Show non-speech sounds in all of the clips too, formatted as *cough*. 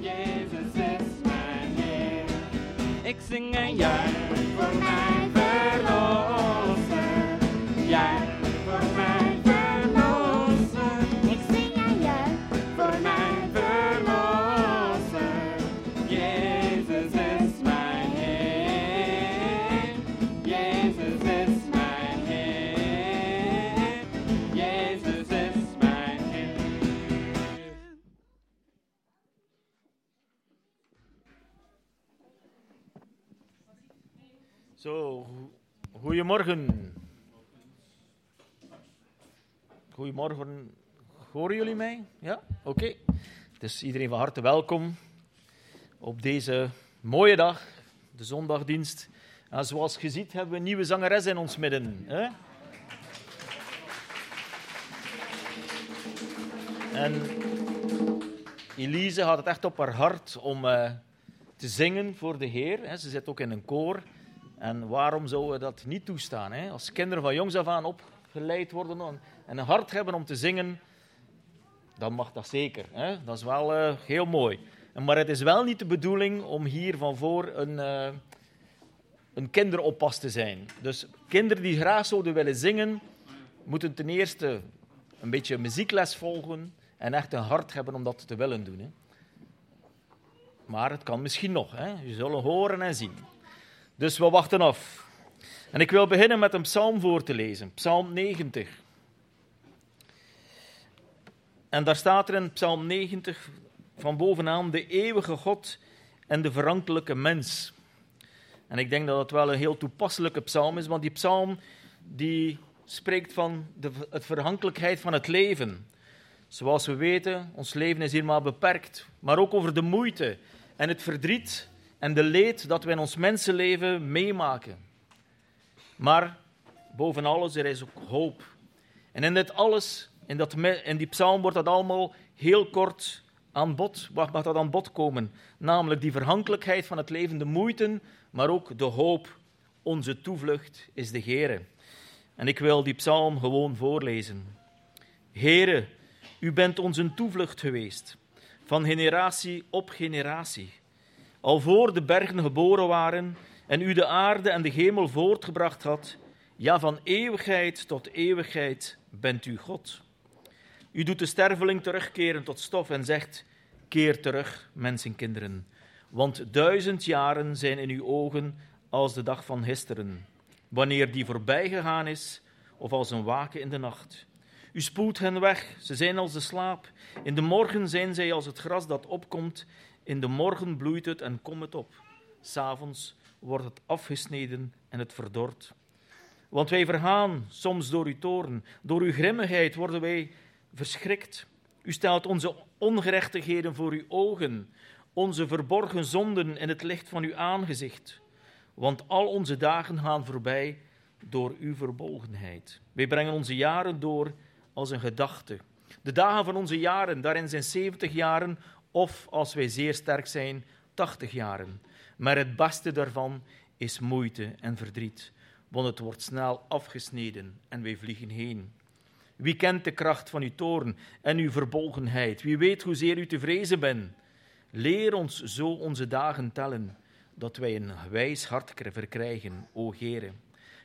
Jezus is mijn Heer. Ik zing en juich goedemorgen. Goedemorgen. Horen jullie mij? Ja? Oké. Dus iedereen van harte welkom op deze mooie dag, de zondagdienst. En zoals je ziet hebben we een nieuwe zangeres in ons midden. Hè? En Elise had het echt op haar hart om eh, te zingen voor de Heer. Ze zit ook in een koor. En waarom zouden we dat niet toestaan? Hè? Als kinderen van jongs af aan opgeleid worden en- en een hart hebben om te zingen, dan mag dat zeker. Hè? Dat is wel eh, heel mooi. Maar het is wel niet de bedoeling om hier van voor een, eh, een kinderoppas te zijn. Dus kinderen die graag zouden willen zingen, moeten ten eerste een beetje muziekles volgen en echt een hart hebben om dat te willen doen. Hè? Maar het kan misschien nog. Hè? Je zullen horen en zien. Dus we wachten af. En ik wil beginnen met een psalm voor te lezen. Psalm 90. En daar staat er in Psalm 90 van bovenaan de eeuwige God en de verankelijke mens. En ik denk dat het wel een heel toepasselijke psalm is, want die psalm die spreekt van de het verhankelijkheid van het leven. Zoals we weten, ons leven is hier maar beperkt, maar ook over de moeite en het verdriet en de leed dat we in ons mensenleven meemaken. Maar boven alles, er is ook hoop. En in dit alles, in, dat, in die psalm wordt dat allemaal heel kort aan bod, wat mag dat aan bod komen? Namelijk die verhankelijkheid van het leven, de moeite, maar ook de hoop. Onze toevlucht is de Heere. En ik wil die psalm gewoon voorlezen. Heere, u bent onze toevlucht geweest, van generatie op generatie. Al voor de bergen geboren waren en u de aarde en de hemel voortgebracht had, ja, van eeuwigheid tot eeuwigheid bent u God. U doet de sterveling terugkeren tot stof en zegt: Keer terug, mensenkinderen, want duizend jaren zijn in uw ogen als de dag van gisteren, wanneer die voorbij gegaan is, of als een waken in de nacht. U spoelt hen weg, ze zijn als de slaap. In de morgen zijn zij als het gras dat opkomt. In de morgen bloeit het en komt het op. S'avonds wordt het afgesneden en het verdort. Want wij vergaan soms door uw toorn, door uw grimmigheid worden wij verschrikt. U stelt onze ongerechtigheden voor uw ogen, onze verborgen zonden in het licht van uw aangezicht. Want al onze dagen gaan voorbij door uw verbolgenheid. Wij brengen onze jaren door als een gedachte. De dagen van onze jaren, daarin zijn 70 jaren, of als wij zeer sterk zijn, 80 jaren. Maar het beste daarvan is moeite en verdriet, want het wordt snel afgesneden en wij vliegen heen. Wie kent de kracht van uw toorn en uw verbolgenheid? Wie weet hoezeer u te vrezen bent? Leer ons zo onze dagen tellen, dat wij een wijs hart verkrijgen, o Heere.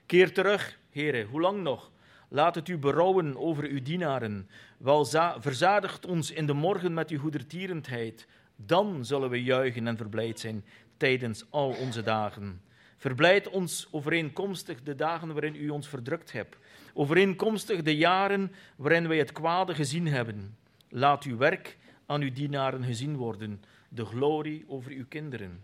Keer terug, Heere, hoe lang nog? Laat het u berouwen over uw dienaren. Wel za- verzadigt ons in de morgen met uw goedertierendheid. Dan zullen we juichen en verblijd zijn tijdens al onze dagen. Verblijd ons overeenkomstig de dagen waarin u ons verdrukt hebt. Overeenkomstig de jaren waarin wij het kwade gezien hebben. Laat uw werk aan uw dienaren gezien worden, de glorie over uw kinderen.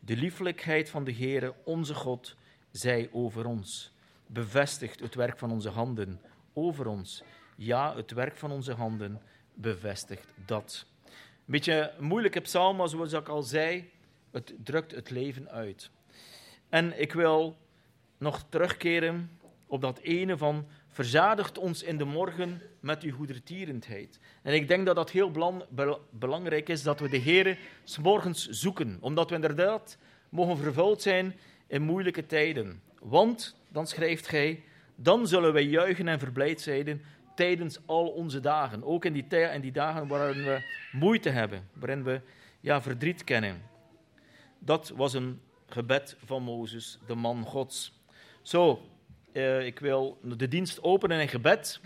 De lieflijkheid van de Heere, onze God, zij over ons. Bevestigt het werk van onze handen over ons. Ja, het werk van onze handen bevestigt dat. Een beetje een moeilijke psalm, maar zoals ik al zei, het drukt het leven uit. En ik wil nog terugkeren op dat ene van verzadigt ons in de morgen met uw goedertierendheid. En ik denk dat dat heel belang- bel- belangrijk is dat we de Heer s morgens zoeken, omdat we inderdaad mogen vervuld zijn in moeilijke tijden. Want, dan schrijft gij, dan zullen wij juichen en verblijd zijn tijdens al onze dagen. Ook in die, tij- in die dagen waarin we moeite hebben, waarin we ja, verdriet kennen. Dat was een gebed van Mozes, de man Gods. Zo, eh, ik wil de dienst openen in gebed.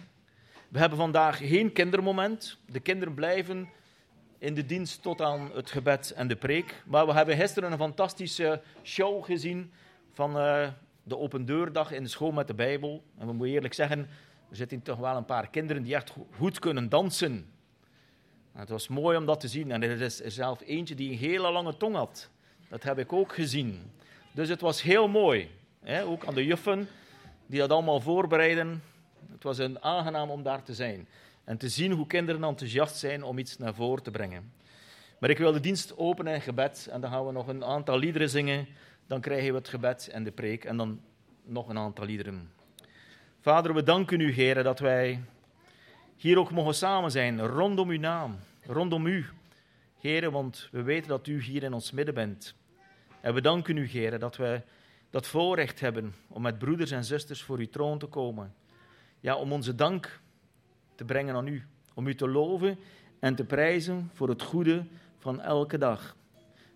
We hebben vandaag geen kindermoment. De kinderen blijven in de dienst tot aan het gebed en de preek. Maar we hebben gisteren een fantastische show gezien van uh, de open deurdag in de school met de Bijbel. En we moeten eerlijk zeggen, er zitten toch wel een paar kinderen die echt goed kunnen dansen. Het was mooi om dat te zien. En er is er zelf eentje die een hele lange tong had. Dat heb ik ook gezien. Dus het was heel mooi. Hè? Ook aan de juffen die dat allemaal voorbereiden. Het was een aangenaam om daar te zijn. En te zien hoe kinderen enthousiast zijn om iets naar voren te brengen. Maar ik wil de dienst openen in gebed. En dan gaan we nog een aantal liederen zingen. Dan krijgen we het gebed en de preek. En dan nog een aantal liederen. Vader, we danken u, Heer, dat wij hier ook mogen samen zijn rondom uw naam, rondom u. Heer, want we weten dat u hier in ons midden bent. En we danken u, Heer, dat we dat voorrecht hebben om met broeders en zusters voor uw troon te komen. Ja, om onze dank te brengen aan u. Om u te loven en te prijzen voor het goede van elke dag.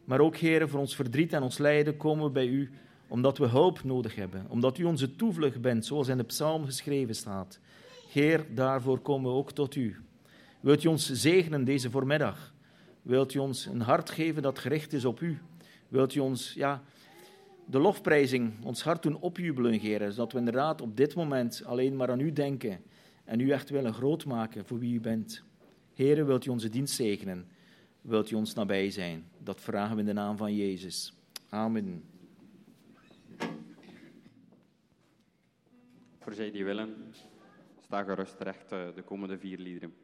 Maar ook, Heer, voor ons verdriet en ons lijden komen we bij u omdat we hulp nodig hebben. Omdat u onze toevlucht bent, zoals in de psalm geschreven staat. Heer, daarvoor komen we ook tot u. Wilt u ons zegenen deze voormiddag? Wilt u ons een hart geven dat gericht is op u? Wilt u ons, ja, de lofprijzing, ons hart doen opjubelen, Heer, zodat we inderdaad op dit moment alleen maar aan u denken en u echt willen grootmaken voor wie u bent. Heer, wilt u onze dienst zegenen? Wilt u ons nabij zijn? Dat vragen we in de naam van Jezus. Amen. Voor zij die willen, sta gerust terecht eh, de komende vier liederen.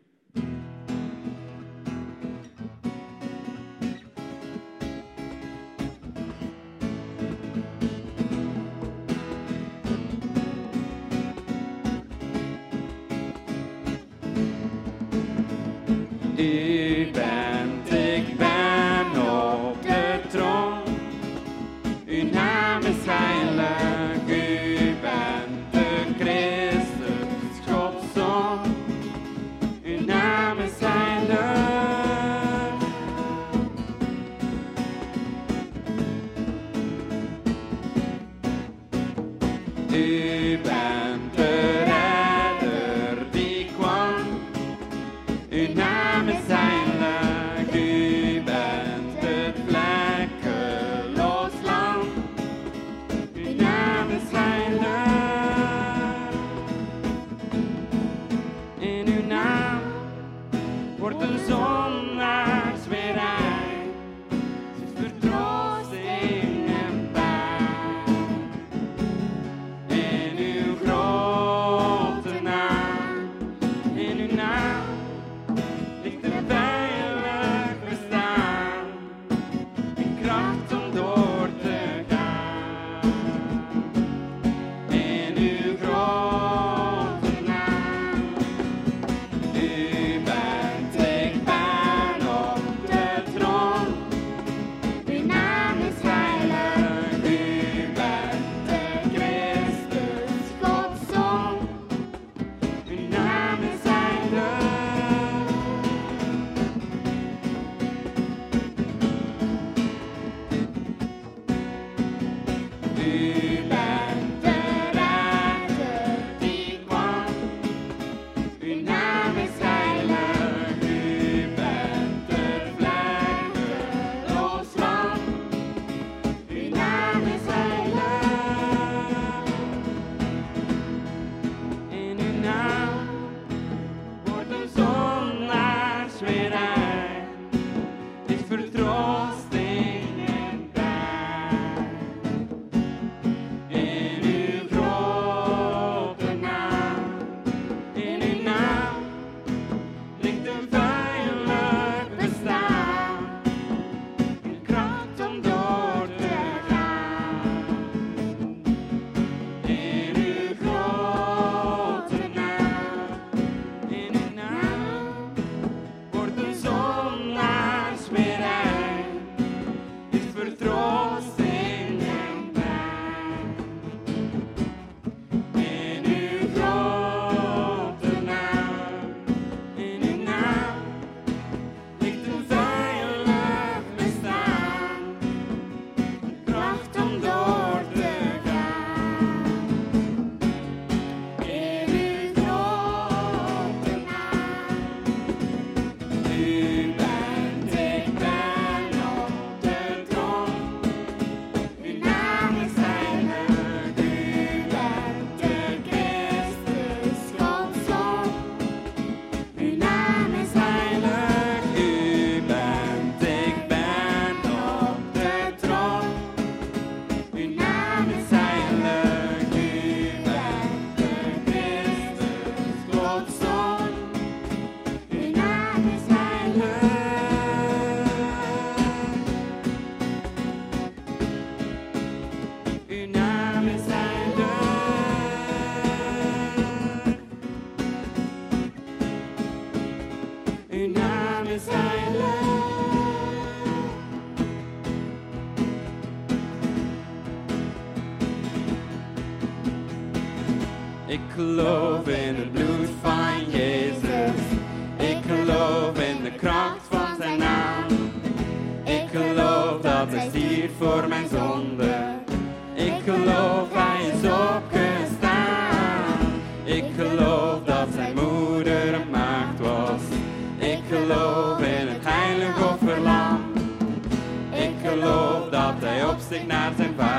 plastic knives and violence.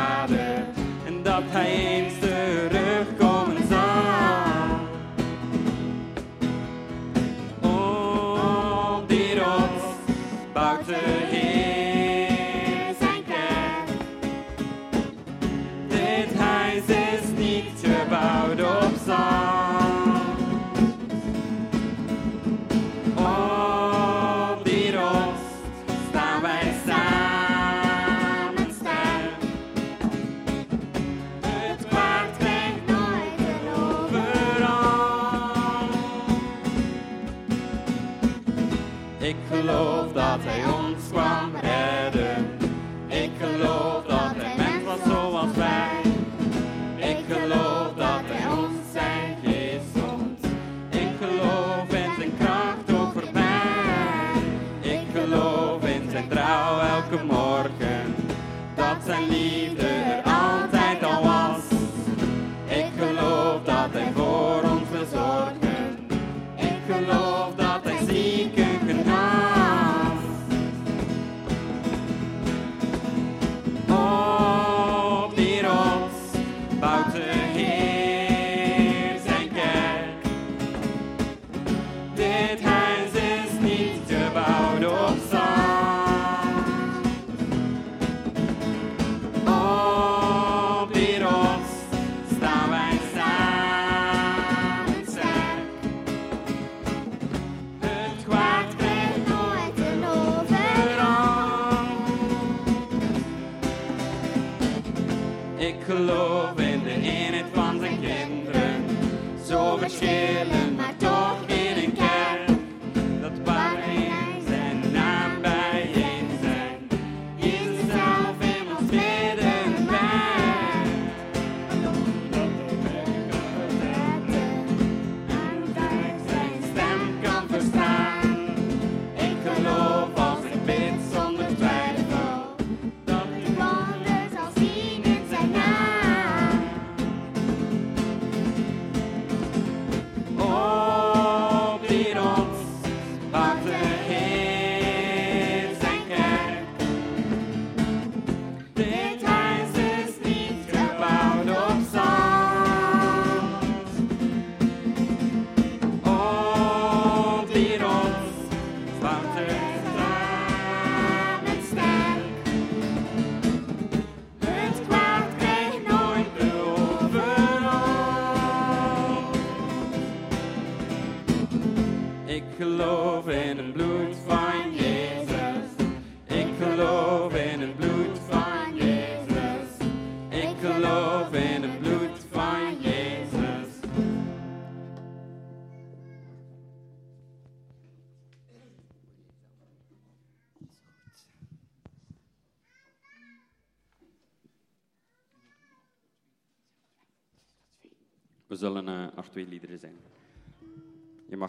Tanzania.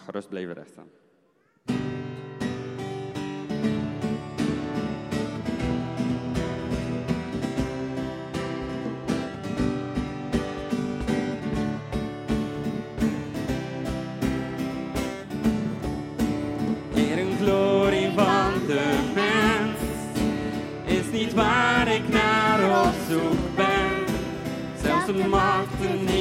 Rust blijven restan keer een glorie van de fans is niet waar ik naar ons zoek ben. Zelfs het mag het.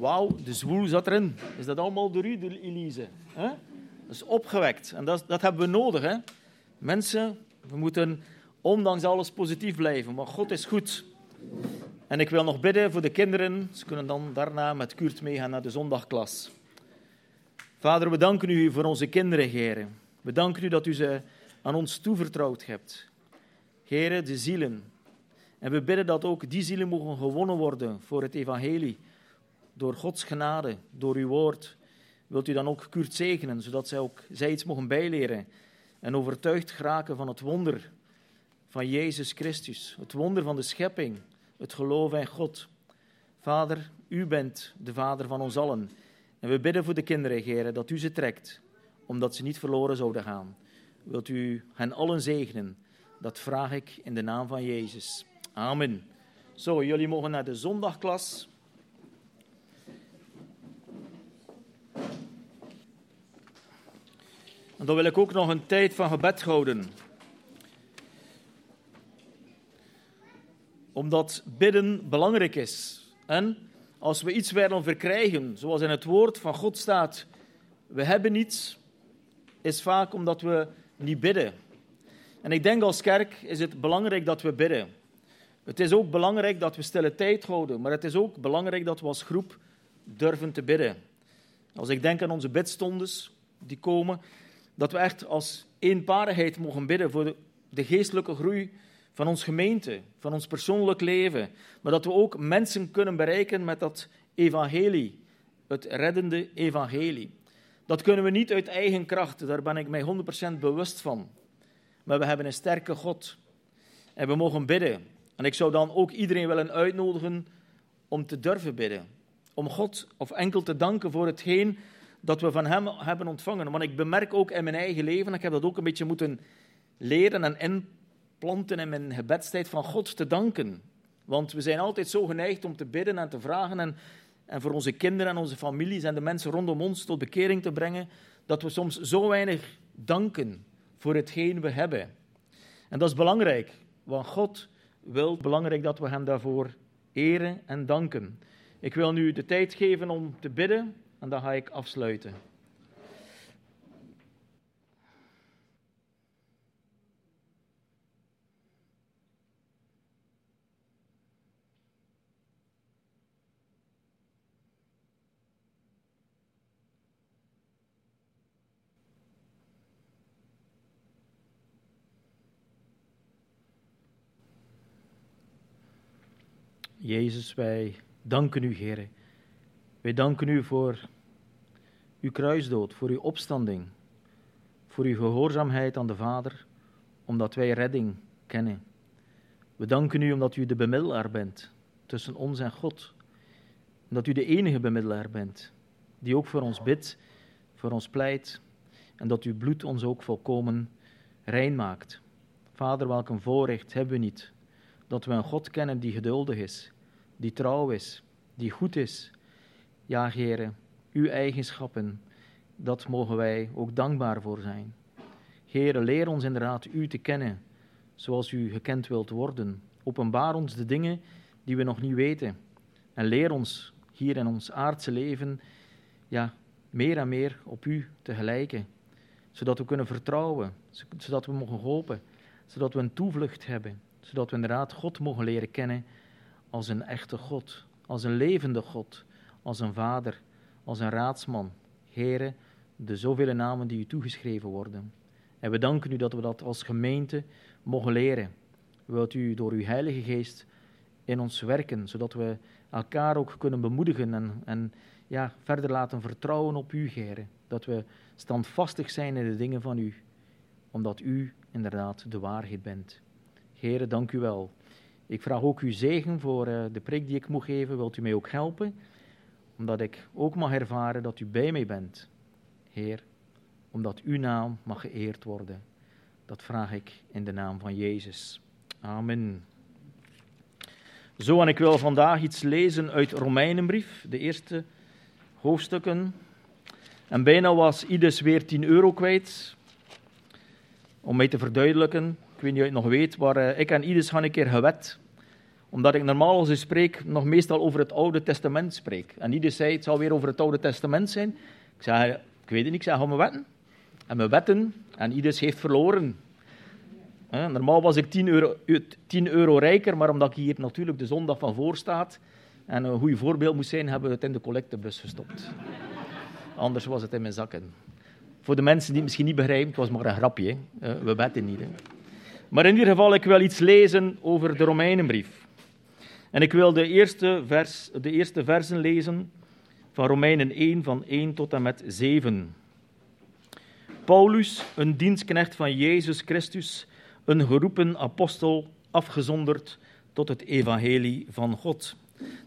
Wauw, de zwoel zat erin. Is dat allemaal door u, Elise? Dat is opgewekt. En dat, dat hebben we nodig. Hè? Mensen, we moeten ondanks alles positief blijven. Maar God is goed. En ik wil nog bidden voor de kinderen. Ze kunnen dan daarna met Kurt meegaan naar de zondagklas. Vader, we danken u voor onze kinderen, heren. We danken u dat u ze aan ons toevertrouwd hebt. Heren, de zielen. En we bidden dat ook die zielen mogen gewonnen worden voor het evangelie. Door Gods genade, door uw woord. Wilt u dan ook Kurt zegenen, zodat zij ook zij iets mogen bijleren. En overtuigd geraken van het wonder van Jezus Christus. Het wonder van de schepping. Het geloof in God. Vader, u bent de vader van ons allen. En we bidden voor de kinderen, heren, dat u ze trekt, omdat ze niet verloren zouden gaan. Wilt u hen allen zegenen? Dat vraag ik in de naam van Jezus. Amen. Zo, jullie mogen naar de zondagklas. En dan wil ik ook nog een tijd van gebed houden. Omdat bidden belangrijk is. En als we iets willen verkrijgen, zoals in het woord van God staat, we hebben niets, is vaak omdat we niet bidden. En ik denk als kerk is het belangrijk dat we bidden. Het is ook belangrijk dat we stille tijd houden, maar het is ook belangrijk dat we als groep durven te bidden. Als ik denk aan onze bidstondes die komen, dat we echt als eenparigheid mogen bidden voor de, geestelijke groei van ons gemeente, van ons persoonlijk leven, maar dat we ook mensen kunnen bereiken met dat evangelie, het reddende evangelie. Dat kunnen we niet uit eigen kracht, daar ben ik mij 100% bewust van. Maar we hebben een sterke God en we mogen bidden. En ik zou dan ook iedereen willen uitnodigen om te durven bidden. Om God of enkel te danken voor hetgeen dat we van Hem hebben ontvangen. Want ik bemerk ook in mijn eigen leven, ik heb dat ook een beetje moeten leren en inplanten in mijn gebedstijd, van God te danken. Want we zijn altijd zo geneigd om te bidden en te vragen en, en voor onze kinderen en onze families en de mensen rondom ons tot bekering te brengen, dat we soms zo weinig danken voor hetgeen we hebben. En dat is belangrijk, want God wil belangrijk dat we Hem daarvoor eren en danken. Ik wil nu de tijd geven om te bidden en dan ga ik afsluiten. Jezus, wij danken u, Heer. Wij danken u voor uw kruisdood, voor uw opstanding, voor uw gehoorzaamheid aan de Vader, omdat wij redding kennen. We danken u omdat u de bemiddelaar bent tussen ons en God. Dat u de enige bemiddelaar bent, die ook voor ons bidt, voor ons pleit, en dat uw bloed ons ook volkomen rein maakt. Vader, welk een voorrecht hebben we niet dat we een God kennen die geduldig is, die trouw is, die goed is. Ja, Heere, uw eigenschappen, dat mogen wij ook dankbaar voor zijn. Heere, leer ons inderdaad u te kennen, zoals u gekend wilt worden. Openbaar ons de dingen die we nog niet weten. En leer ons hier in ons aardse leven, ja, meer en meer op u te gelijken. Zodat we kunnen vertrouwen, zodat we mogen hopen, zodat we een toevlucht hebben zodat we inderdaad God mogen leren kennen als een echte God, als een levende God, als een vader, als een raadsman. Here, de zoveel namen die u toegeschreven worden. En we danken u dat we dat als gemeente mogen leren. Wilt u door uw Heilige Geest in ons werken, zodat we elkaar ook kunnen bemoedigen en, ja, verder laten vertrouwen op u, Heere. Dat we standvastig zijn in de dingen van u, omdat u inderdaad de waarheid bent. Heren, dank u wel. Ik vraag ook uw zegen voor uh, de preek die ik moet geven. Wilt u mij ook helpen? Omdat ik ook mag ervaren dat u bij mij bent. Heer, omdat uw naam mag geëerd worden. Dat vraag ik in de naam van Jezus. Amen. Zo, en ik wil vandaag iets lezen uit Romeinenbrief, de eerste hoofdstukken. En bijna was Ides weer 10 euro kwijt. Om mij te verduidelijken, ik weet niet of je het nog weet, maar uh, ik en Ides gaan een keer gewet Omdat ik normaal als ik spreek nog meestal over het Oude Testament spreek. En ieder zei, het zal weer over het Oude Testament zijn. Ik zei, ik weet het niet, ik zei, ga mijn wetten. En mijn wetten, en ieder heeft verloren. Normaal was ik 10 euro, 10 euro rijker, maar omdat hier natuurlijk de zondag van voor staat en een goed voorbeeld moest zijn, hebben we het in de collectebus gestopt. Anders was het in mijn zakken. Voor de mensen die het misschien niet begrijpen, het was maar een grapje. Eh, we wetten niet. Maar in ieder geval, ik wil iets lezen over de Romeinenbrief. En ik wil de eerste, vers, de eerste versen lezen van Romeinen 1, van 1 tot en met 7. Paulus, een dienstknecht van Jezus Christus, een geroepen apostel, afgezonderd tot het evangelie van God,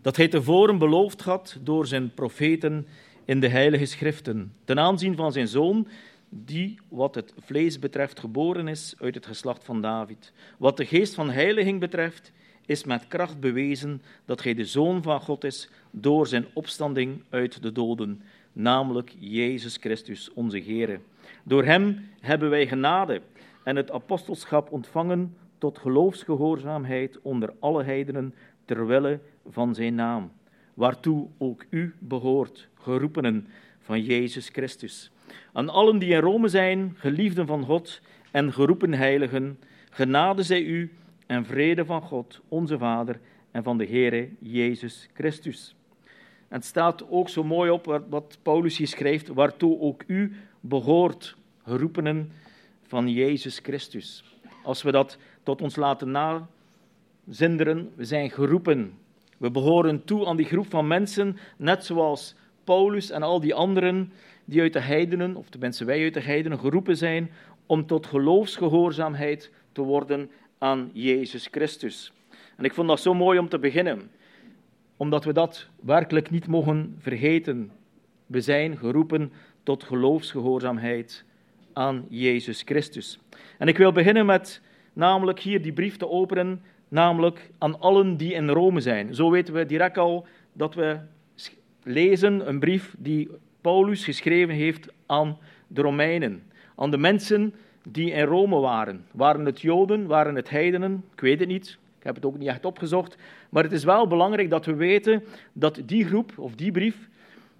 dat hij tevoren beloofd had door zijn profeten in de heilige schriften, ten aanzien van zijn zoon, die wat het vlees betreft geboren is uit het geslacht van David. Wat de geest van heiliging betreft, is met kracht bewezen dat hij de zoon van God is door zijn opstanding uit de doden, namelijk Jezus Christus, onze Heer. Door hem hebben wij genade en het apostelschap ontvangen tot geloofsgehoorzaamheid onder alle heidenen ter wille van zijn naam, waartoe ook u behoort, geroepenen van Jezus Christus. Aan allen die in Rome zijn, geliefden van God en geroepen heiligen, genade zij u en vrede van God, onze Vader, en van de Heere Jezus Christus. Het staat ook zo mooi op wat Paulus hier schrijft, waartoe ook u behoort, geroepenen van Jezus Christus. Als we dat tot ons laten nazinderen, we zijn geroepen. We behoren toe aan die groep van mensen, net zoals Paulus en al die anderen die uit de heidenen, of tenminste wij uit de heidenen, geroepen zijn om tot geloofsgehoorzaamheid te worden aan Jezus Christus. En ik vond dat zo mooi om te beginnen, omdat we dat werkelijk niet mogen vergeten. We zijn geroepen tot geloofsgehoorzaamheid aan Jezus Christus. En ik wil beginnen met namelijk hier die brief te openen, namelijk aan allen die in Rome zijn. Zo weten we direct al dat we lezen een brief die Paulus geschreven heeft aan de Romeinen, aan de mensen die in Rome waren. Waren het Joden, waren het heidenen? Ik weet het niet. Ik heb het ook niet echt opgezocht. Maar het is wel belangrijk dat we weten dat die groep of die brief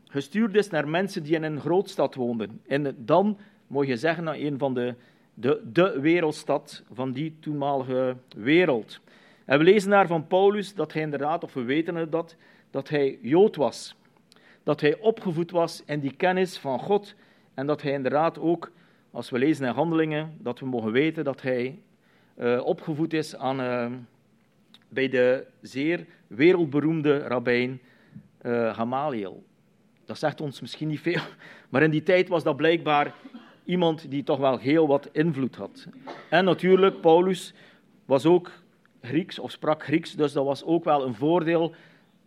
gestuurd is naar mensen die in een grootstad woonden. En dan moet je zeggen naar een van de, de, de wereldstad van die toenmalige wereld. En we lezen daar van Paulus dat hij inderdaad, of we weten het dat, dat hij Jood was. Dat hij opgevoed was in die kennis van God. En dat hij inderdaad ook, als we lezen in handelingen, dat we mogen weten dat hij uh, opgevoed is aan, uh, bij de zeer wereldberoemde rabbijn uh, Gamaliel. Dat zegt ons misschien niet veel, *laughs* maar in die tijd was dat blijkbaar iemand die toch wel heel wat invloed had. En natuurlijk, Paulus was ook Grieks of sprak Grieks, dus dat was ook wel een voordeel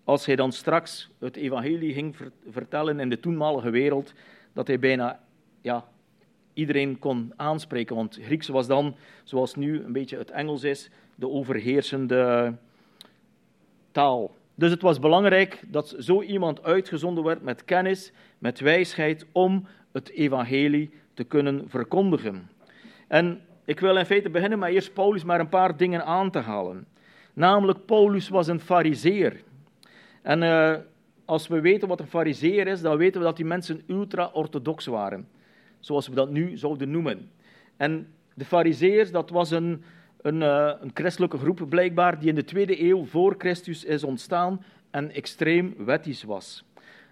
als hij dan straks het evangelie ging vertellen in de toenmalige wereld, dat hij bijna ja, iedereen kon aanspreken. Want Grieks was dan, zoals nu een beetje het Engels is, de overheersende taal. Dus het was belangrijk dat zo iemand uitgezonden werd met kennis, met wijsheid, om het evangelie te kunnen verkondigen. En ik wil in feite beginnen met eerst Paulus maar een paar dingen aan te halen. Namelijk, Paulus was een fariseer. En uh, als we weten wat een fariseer is, dan weten we dat die mensen ultra-orthodox waren. Zoals we dat nu zouden noemen. En de fariseers, dat was een, een, uh, een christelijke groep blijkbaar, die in de tweede eeuw voor Christus is ontstaan en extreem wettisch was.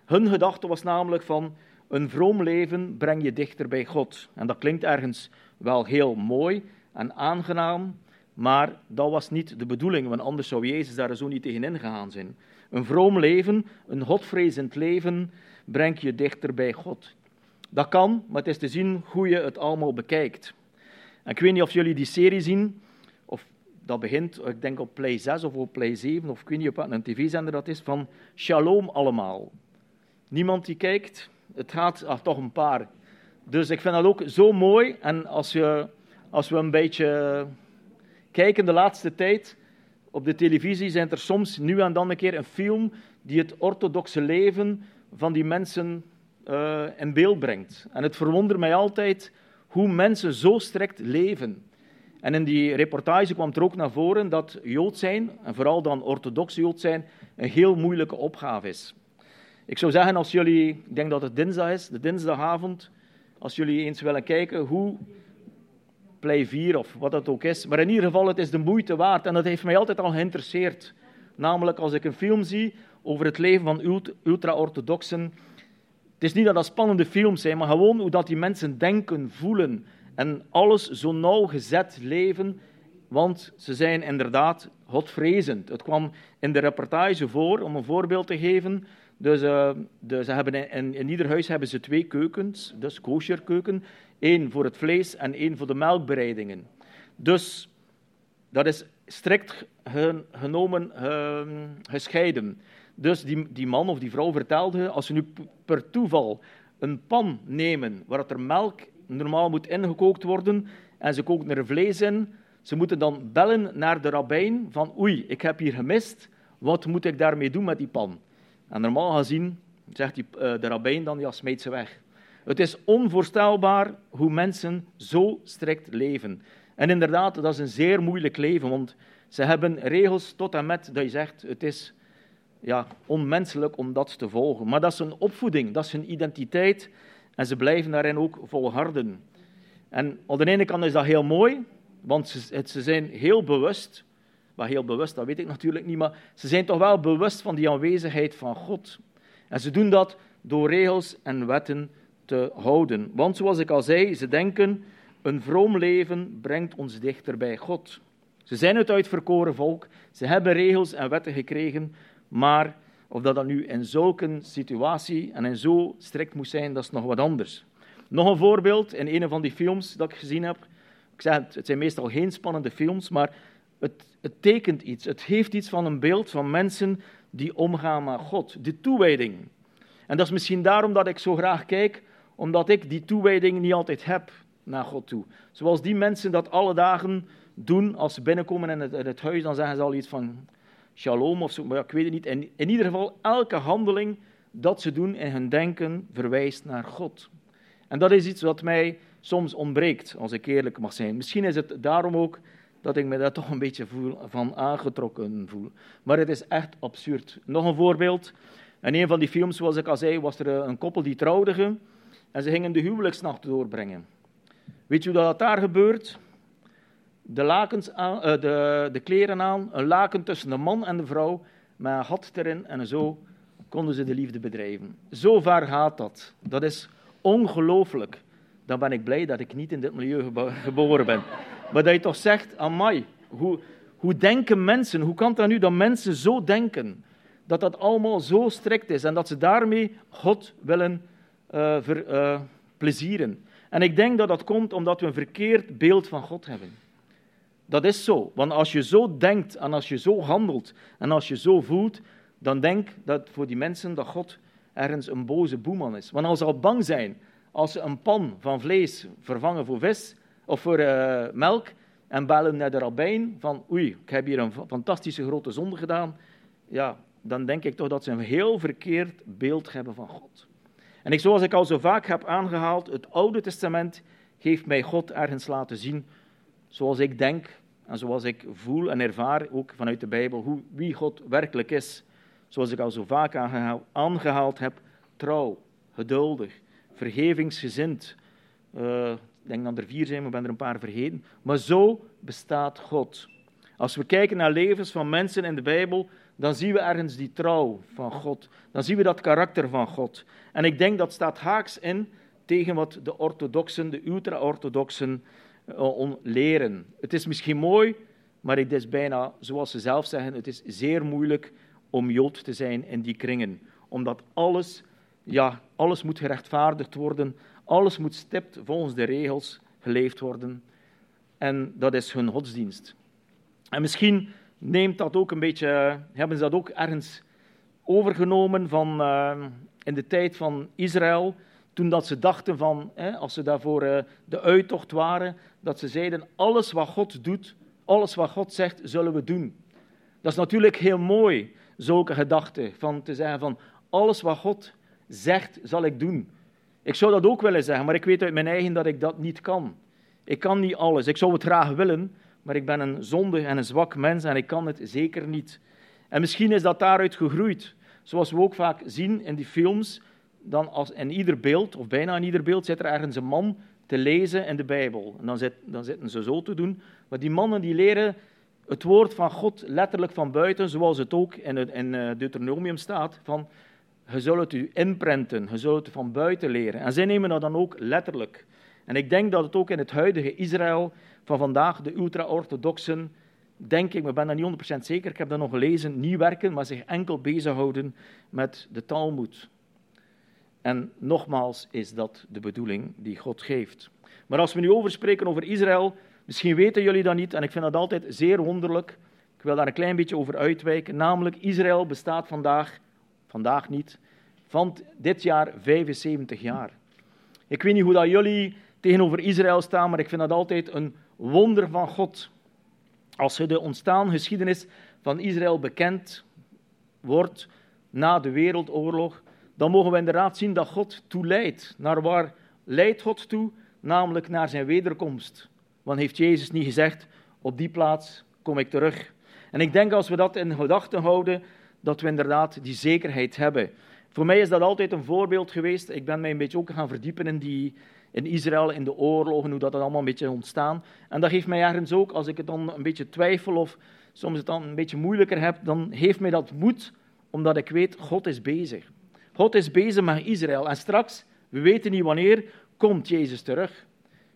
Hun gedachte was namelijk van, een vroom leven breng je dichter bij God. En dat klinkt ergens wel heel mooi en aangenaam, maar dat was niet de bedoeling, want anders zou Jezus daar zo niet tegenin gegaan zijn. Een vroom leven, een godvrezend leven, brengt je dichter bij God. Dat kan, maar het is te zien hoe je het allemaal bekijkt. En ik weet niet of jullie die serie zien, of dat begint, ik denk op Play 6 of op Play 7, of ik weet niet op wat een tv-zender dat is, van Shalom allemaal. Niemand die kijkt, het gaat ah, toch een paar. Dus ik vind dat ook zo mooi. En als, je, als we een beetje kijken de laatste tijd, op de televisie zijn er soms nu en dan een keer een film die het orthodoxe leven van die mensen uh, in beeld brengt. En het verwondert mij altijd hoe mensen zo strikt leven. En in die reportage kwam er ook naar voren dat Jood zijn, en vooral dan orthodox Jood zijn, een heel moeilijke opgave is. Ik zou zeggen, als jullie, ik denk dat het dinsdag is, de dinsdagavond, als jullie eens willen kijken hoe Play 4 of wat dat ook is. Maar in ieder geval, het is de moeite waard. En dat heeft mij altijd al geïnteresseerd. Namelijk als ik een film zie over het leven van ultra-orthodoxen. Is niet dat dat spannende films zijn, maar gewoon hoe dat die mensen denken, voelen. En alles zo nauwgezet leven, want ze zijn inderdaad godvrezend. Het kwam in de reportage voor, om een voorbeeld te geven. Dus, uh, ze hebben in, ieder huis hebben ze twee keukens, dus kosherkeuken. Eén voor het vlees en één voor de melkbereidingen. Dus dat is strikt genomen uh, gescheiden. Dus die, die man of die vrouw vertelde, als ze nu per toeval een pan nemen waar er melk normaal moet ingekookt worden en ze kookt er vlees in, ze moeten dan bellen naar de rabbijn van oei, ik heb hier gemist, wat moet ik daarmee doen met die pan? En normaal gezien zegt die, uh, de rabbijn dan, ja, smijt ze weg. Het is onvoorstelbaar hoe mensen zo strikt leven. En inderdaad, dat is een zeer moeilijk leven, want ze hebben regels tot en met dat je zegt, het is ja, onmenselijk om dat te volgen. Maar dat is een opvoeding, dat is hun identiteit en ze blijven daarin ook volharden. En aan de ene kant is dat heel mooi, want ze, ze zijn heel bewust, maar heel bewust, dat weet ik natuurlijk niet, maar ze zijn toch wel bewust van die aanwezigheid van God. En ze doen dat door regels en wetten te houden. Want zoals ik al zei, ze denken, een vroom leven brengt ons dichter bij God. Ze zijn het uitverkoren volk, ze hebben regels en wetten gekregen, maar of dat dan nu in zulke situatie en in zo strikt moet zijn, dat is nog wat anders. Nog een voorbeeld in een van die films dat ik gezien heb. Ik zeg het, het zijn meestal geen spannende films, maar het, het tekent iets. Het heeft iets van een beeld van mensen die omgaan met God. De toewijding. En dat is misschien daarom dat ik zo graag kijk, omdat ik die toewijding niet altijd heb naar God toe. Zoals die mensen dat alle dagen doen als ze binnenkomen in het, in het huis, dan zeggen ze al iets van shalom of zo, maar ik weet het niet. En in ieder geval, elke handeling dat ze doen in hun denken verwijst naar God. En dat is iets wat mij soms ontbreekt, als ik eerlijk mag zijn. Misschien is het daarom ook dat ik me daar toch een beetje voel, van aangetrokken voel. Maar het is echt absurd. Nog een voorbeeld. In een van die films, zoals ik al zei, was er een koppel die trouwde en ze gingen de huwelijksnacht doorbrengen. Weet je hoe dat daar gebeurt? De, lakens uh, de, de kleren aan, een laken tussen de man en de vrouw, met een gat erin en zo konden ze de liefde bedrijven. Zo ver gaat dat. Dat is ongelooflijk. Dan ben ik blij dat ik niet in dit milieu geboren ben. Maar dat je toch zegt, amai, hoe, hoe denken mensen, hoe kan dat nu dat mensen zo denken? Dat dat allemaal zo strikt is en dat ze daarmee God willen uh, ver, uh, plezieren. En ik denk dat dat komt omdat we een verkeerd beeld van God hebben. Dat is zo. Want als je zo denkt en als je zo handelt en als je zo voelt, dan denk dat voor die mensen dat God ergens een boze boeman is. Want als ze al bang zijn als ze een pan van vlees vervangen voor vis of voor uh, melk en bellen naar de rabbijn van oei, ik heb hier een fantastische grote zonde gedaan, ja, dan denk ik toch dat ze een heel verkeerd beeld hebben van God. En ik, zoals ik al zo vaak heb aangehaald, het Oude Testament heeft mij God ergens laten zien zoals ik denk en zoals ik voel en ervaar, ook vanuit de Bijbel, hoe, wie God werkelijk is. Zoals ik al zo vaak aangehaald heb, trouw, geduldig, vergevingsgezind. Uh, ik denk dat er vier zijn, maar ik ben er een paar vergeten. Maar zo bestaat God. Als we kijken naar levens van mensen in de Bijbel, dan zien we ergens die trouw van God. Dan zien we dat karakter van God. En ik denk dat staat haaks in tegen wat de orthodoxen, de ultra-orthodoxen, leren. Het is misschien mooi, maar het is bijna, zoals ze zelf zeggen, het is zeer moeilijk om Jood te zijn in die kringen. Omdat alles, ja, alles moet gerechtvaardigd worden, alles moet stipt volgens de regels geleefd worden. En dat is hun godsdienst. En misschien neemt dat ook een beetje, hebben ze dat ook ergens overgenomen van uh, in de tijd van Israël, toen dat ze dachten van, hè, als ze daarvoor uh, de uittocht waren, dat ze zeiden, alles wat God doet, alles wat God zegt, zullen we doen. Dat is natuurlijk heel mooi, zulke gedachten, van te zeggen van, alles wat God zegt, zal ik doen. Ik zou dat ook willen zeggen, maar ik weet uit mijn eigen dat ik dat niet kan. Ik kan niet alles. Ik zou het graag willen, maar ik ben een zondig en een zwak mens en ik kan het zeker niet. En misschien is dat daaruit gegroeid. Zoals we ook vaak zien in die films, dan als in ieder beeld, of bijna in ieder beeld, zit er ergens een man te lezen in de Bijbel. En dan, zit, dan zitten ze zo te doen. Maar die mannen die leren het woord van God letterlijk van buiten, zoals het ook in, het, in eh, Deuteronomium staat, van je zult het u inprenten, je zult het van buiten leren. En zij nemen dat dan ook letterlijk. En ik denk dat het ook in het huidige Israël van vandaag, de ultra-orthodoxen, denk ik, maar ik ben daar niet 100% zeker, ik heb dat nog gelezen, niet werken, maar zich enkel bezighouden met de Talmud. En nogmaals is dat de bedoeling die God geeft. Maar als we nu over spreken over Israël, misschien weten jullie dat niet, en ik vind dat altijd zeer wonderlijk. Ik wil daar een klein beetje over uitwijken. Namelijk, Israël bestaat vandaag, vandaag niet, van dit jaar 75 jaar. Ik weet niet hoe dat jullie tegenover Israël staan, maar ik vind dat altijd een wonder van God. Als je de ontstaan geschiedenis van Israël bekend wordt na de Wereldoorlog, dan mogen we inderdaad zien dat God toe leidt. Naar waar leidt God toe? Namelijk naar zijn wederkomst. Want heeft Jezus niet gezegd, op die plaats kom ik terug. En ik denk als we dat in gedachten houden, dat we inderdaad die zekerheid hebben. Voor mij is dat altijd een voorbeeld geweest. Ik ben mij een beetje ook gaan verdiepen in, die, in Israël, in de oorlogen, hoe dat allemaal een beetje ontstaan. En dat geeft mij ergens ook, als ik het dan een beetje twijfel of soms het dan een beetje moeilijker heb, dan geeft mij dat moed, omdat ik weet, God is bezig. God is bezig met Israël. En straks, we weten niet wanneer, komt Jezus terug.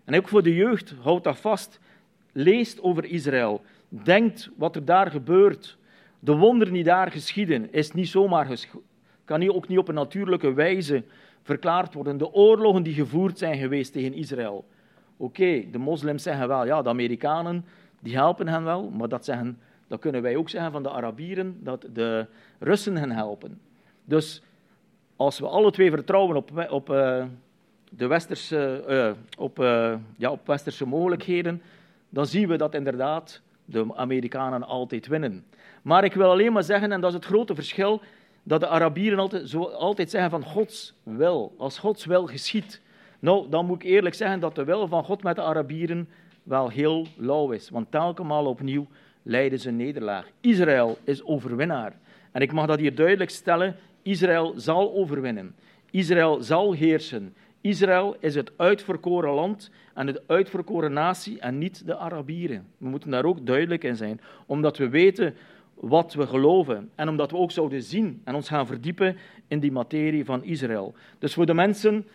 En ook voor de jeugd, houdt dat vast. Leest over Israël. Denkt wat er daar gebeurt. De wonderen die daar geschieden, is niet zomaar geschieden. Kan ook niet op een natuurlijke wijze verklaard worden. De oorlogen die gevoerd zijn geweest tegen Israël. Oké, de moslims zeggen wel, ja, de Amerikanen, die helpen hen wel. Maar dat, zeggen, dat kunnen wij ook zeggen van de Arabieren, dat de Russen hen helpen. Dus als we alle twee vertrouwen op, op, uh, de westerse, uh, op, uh, ja, op westerse mogelijkheden, dan zien we dat inderdaad de Amerikanen altijd winnen. Maar ik wil alleen maar zeggen, en dat is het grote verschil, dat de Arabieren altijd, zo, altijd zeggen van Gods wil. Als Gods wil geschiet. Nou, dan moet ik eerlijk zeggen dat de wil van God met de Arabieren wel heel lauw is. Want telkens opnieuw leiden ze nederlaag. Israël is overwinnaar. En ik mag dat hier duidelijk stellen. Israël zal overwinnen. Israël zal heersen. Israël is het uitverkoren land en het uitverkoren natie en niet de Arabieren. We moeten daar ook duidelijk in zijn, omdat we weten wat we geloven en omdat we ook zouden zien en ons gaan verdiepen in die materie van Israël. Dus voor de mensen,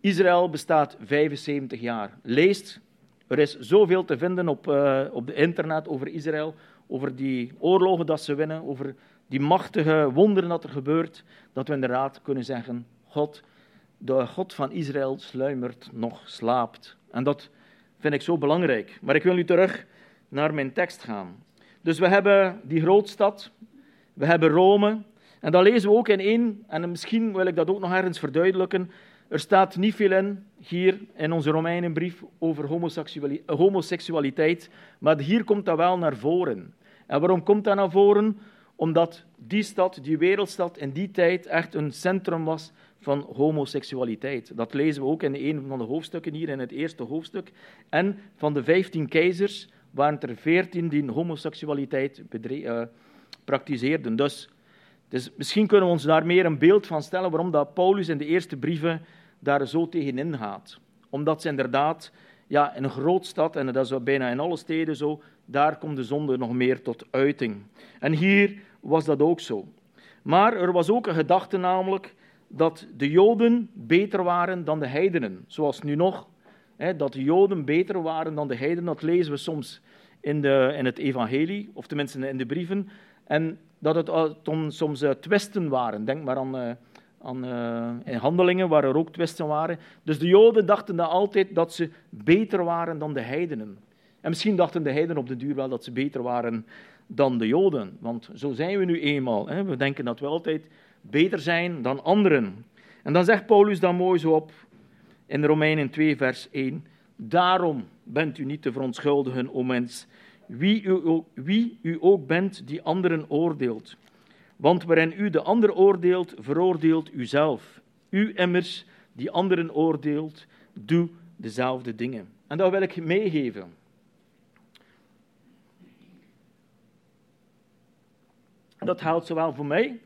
Israël bestaat 75 jaar. Leest, er is zoveel te vinden op, uh, op de internet over Israël, over die oorlogen dat ze winnen, over die machtige wonderen dat er gebeurt, dat we inderdaad kunnen zeggen, God, de God van Israël sluimert nog, slaapt. En dat vind ik zo belangrijk. Maar ik wil nu terug naar mijn tekst gaan. Dus we hebben die grootstad, we hebben Rome, en dan lezen we ook in één, en misschien wil ik dat ook nog ergens verduidelijken, er staat niet veel in, hier in onze Romeinenbrief, over homoseksualiteit, maar hier komt dat wel naar voren. En waarom komt dat naar voren? Omdat die stad, die wereldstad, in die tijd echt een centrum was van homoseksualiteit. Dat lezen we ook in een van de hoofdstukken hier, in het eerste hoofdstuk. En van de vijftien keizers waren er veertien die homoseksualiteit uh, praktiseerden. Dus, dus misschien kunnen we ons daar meer een beeld van stellen waarom dat Paulus in de eerste brieven daar zo tegenin gaat. Omdat ze inderdaad ja, in een groot stad, en dat is bijna in alle steden zo, daar komt de zonde nog meer tot uiting. En hier was dat ook zo. Maar er was ook een gedachte namelijk dat de Joden beter waren dan de heidenen. Zoals nu nog, hè, dat de Joden beter waren dan de heidenen. Dat lezen we soms in, de, in het evangelie, of tenminste in de brieven. En dat het uh, soms uh, twisten waren. Denk maar aan, uh, aan in handelingen waar er ook twisten waren. Dus de Joden dachten dan altijd dat ze beter waren dan de heidenen. En misschien dachten de heidenen op de duur wel dat ze beter waren dan de Joden. Want zo zijn we nu eenmaal. Hè. We denken dat we altijd beter zijn dan anderen. En dan zegt Paulus dan mooi zo op in Romeinen 2, vers 1. Daarom bent u niet te verontschuldigen, o mens, wie u, ook, wie u ook bent die anderen oordeelt. Want waarin u de ander oordeelt, veroordeelt u zelf. U immers die anderen oordeelt, doe dezelfde dingen. En dat wil ik meegeven. Dat geldt zowel voor mij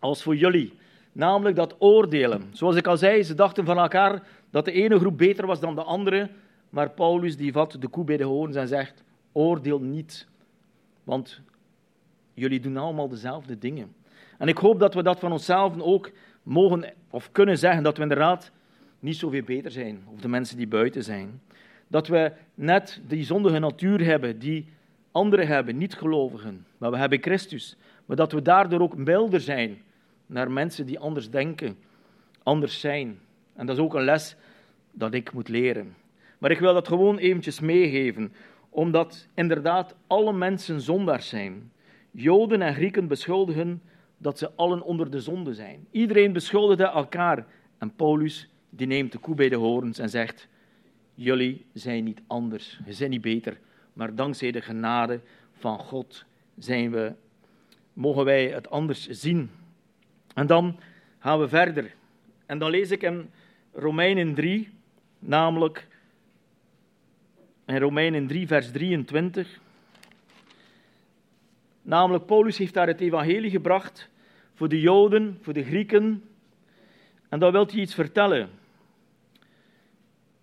als voor jullie. Namelijk dat oordelen. Zoals ik al zei, ze dachten van elkaar dat de ene groep beter was dan de andere. Maar Paulus die vat de koe bij de hoorns en zegt, oordeel niet. Want jullie doen allemaal dezelfde dingen. En ik hoop dat we dat van onszelf ook mogen of kunnen zeggen, dat we inderdaad niet zoveel beter zijn, of de mensen die buiten zijn. Dat we net die zondige natuur hebben die anderen hebben, niet-gelovigen. Maar we hebben Christus. Maar dat we daardoor ook milder zijn naar mensen die anders denken, anders zijn. En dat is ook een les dat ik moet leren. Maar ik wil dat gewoon eventjes meegeven, omdat inderdaad alle mensen zondaars zijn. Joden en Grieken beschuldigen dat ze allen onder de zonde zijn. Iedereen beschuldigde elkaar. En Paulus die neemt de koe bij de horens en zegt: Jullie zijn niet anders, je zijn niet beter, maar dankzij de genade van God zijn we, mogen wij het anders zien. En dan gaan we verder. En dan lees ik in Romeinen 3, namelijk in Romeinen 3, vers 23. Namelijk, Paulus heeft daar het evangelie gebracht voor de Joden, voor de Grieken. En dan wil hij iets vertellen.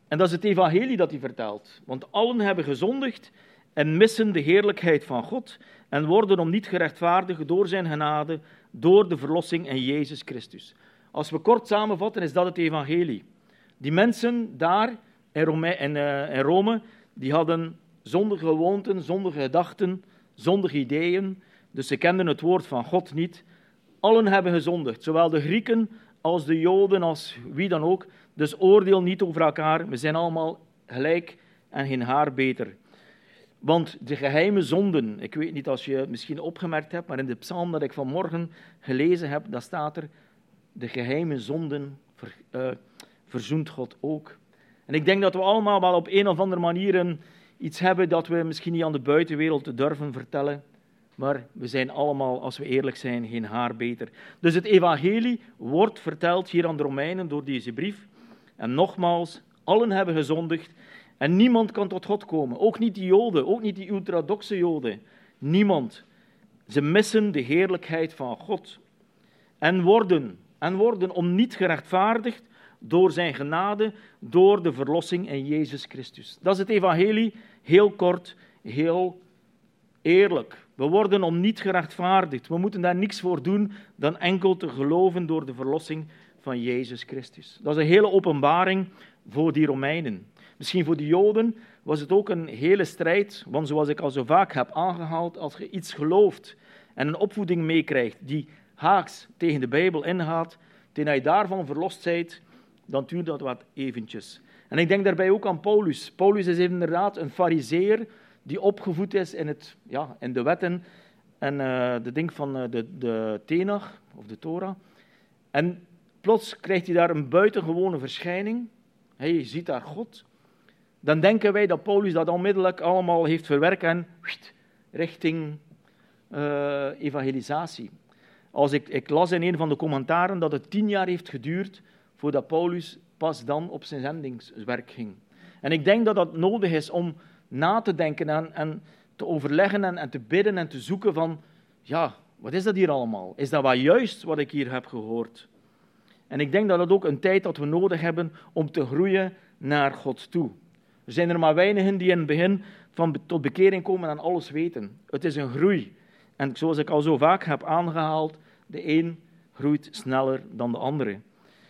En dat is het evangelie dat hij vertelt. Want allen hebben gezondigd en missen de heerlijkheid van God en worden om niet gerechtvaardigd door zijn genade, door de verlossing in Jezus Christus. Als we kort samenvatten, is dat het evangelie. Die mensen daar in Rome, in, in Rome die hadden zondige gewoonten, zondige gedachten, zondige ideeën. Dus ze kenden het woord van God niet. Allen hebben gezondigd, zowel de Grieken als de Joden, als wie dan ook. Dus oordeel niet over elkaar. We zijn allemaal gelijk en geen haar beter. Want de geheime zonden, ik weet niet als je het misschien opgemerkt hebt, maar in de psalm dat ik vanmorgen gelezen heb, daar staat er, de geheime zonden uh, verzoent God ook. En ik denk dat we allemaal wel op een of andere manier iets hebben dat we misschien niet aan de buitenwereld te durven vertellen. Maar we zijn allemaal, als we eerlijk zijn, geen haar beter. Dus het evangelie wordt verteld hier aan de Romeinen door deze brief. En nogmaals, allen hebben gezondigd en niemand kan tot God komen. Ook niet die Joden, ook niet die ultradoxe Joden. Niemand. Ze missen de heerlijkheid van God. En worden, en worden om niet gerechtvaardigd door zijn genade, door de verlossing in Jezus Christus. Dat is het evangelie, heel kort, heel eerlijk. We worden om niet gerechtvaardigd. We moeten daar niks voor doen dan enkel te geloven door de verlossing van Jezus Christus. Dat is een hele openbaring voor die Romeinen. Misschien voor de Joden was het ook een hele strijd, want zoals ik al zo vaak heb aangehaald, als je iets gelooft en een opvoeding meekrijgt die haaks tegen de Bijbel ingaat, tegen je daarvan verlost bent, dan duurt dat wat eventjes. En ik denk daarbij ook aan Paulus. Paulus is inderdaad een fariseer die opgevoed is in, het, ja, in de wetten en uh, de ding van uh, de, de Tenach, of de Torah. En plots krijgt hij daar een buitengewone verschijning. Hij ziet daar God. Dan denken wij dat Paulus dat onmiddellijk allemaal heeft verwerkt en richting uh, evangelisatie. Als ik, ik las in een van de commentaren dat het tien jaar heeft geduurd voordat Paulus pas dan op zijn zendingswerk ging. En ik denk dat dat nodig is om na te denken en, en te overleggen en, en, te bidden en te zoeken van, ja, wat is dat hier allemaal? Is dat wel juist wat ik hier heb gehoord? En ik denk dat het ook een tijd dat we nodig hebben om te groeien naar God toe. Er zijn er maar weinigen die in het begin van tot bekering komen en alles weten. Het is een groei. En zoals ik al zo vaak heb aangehaald, de een groeit sneller dan de andere.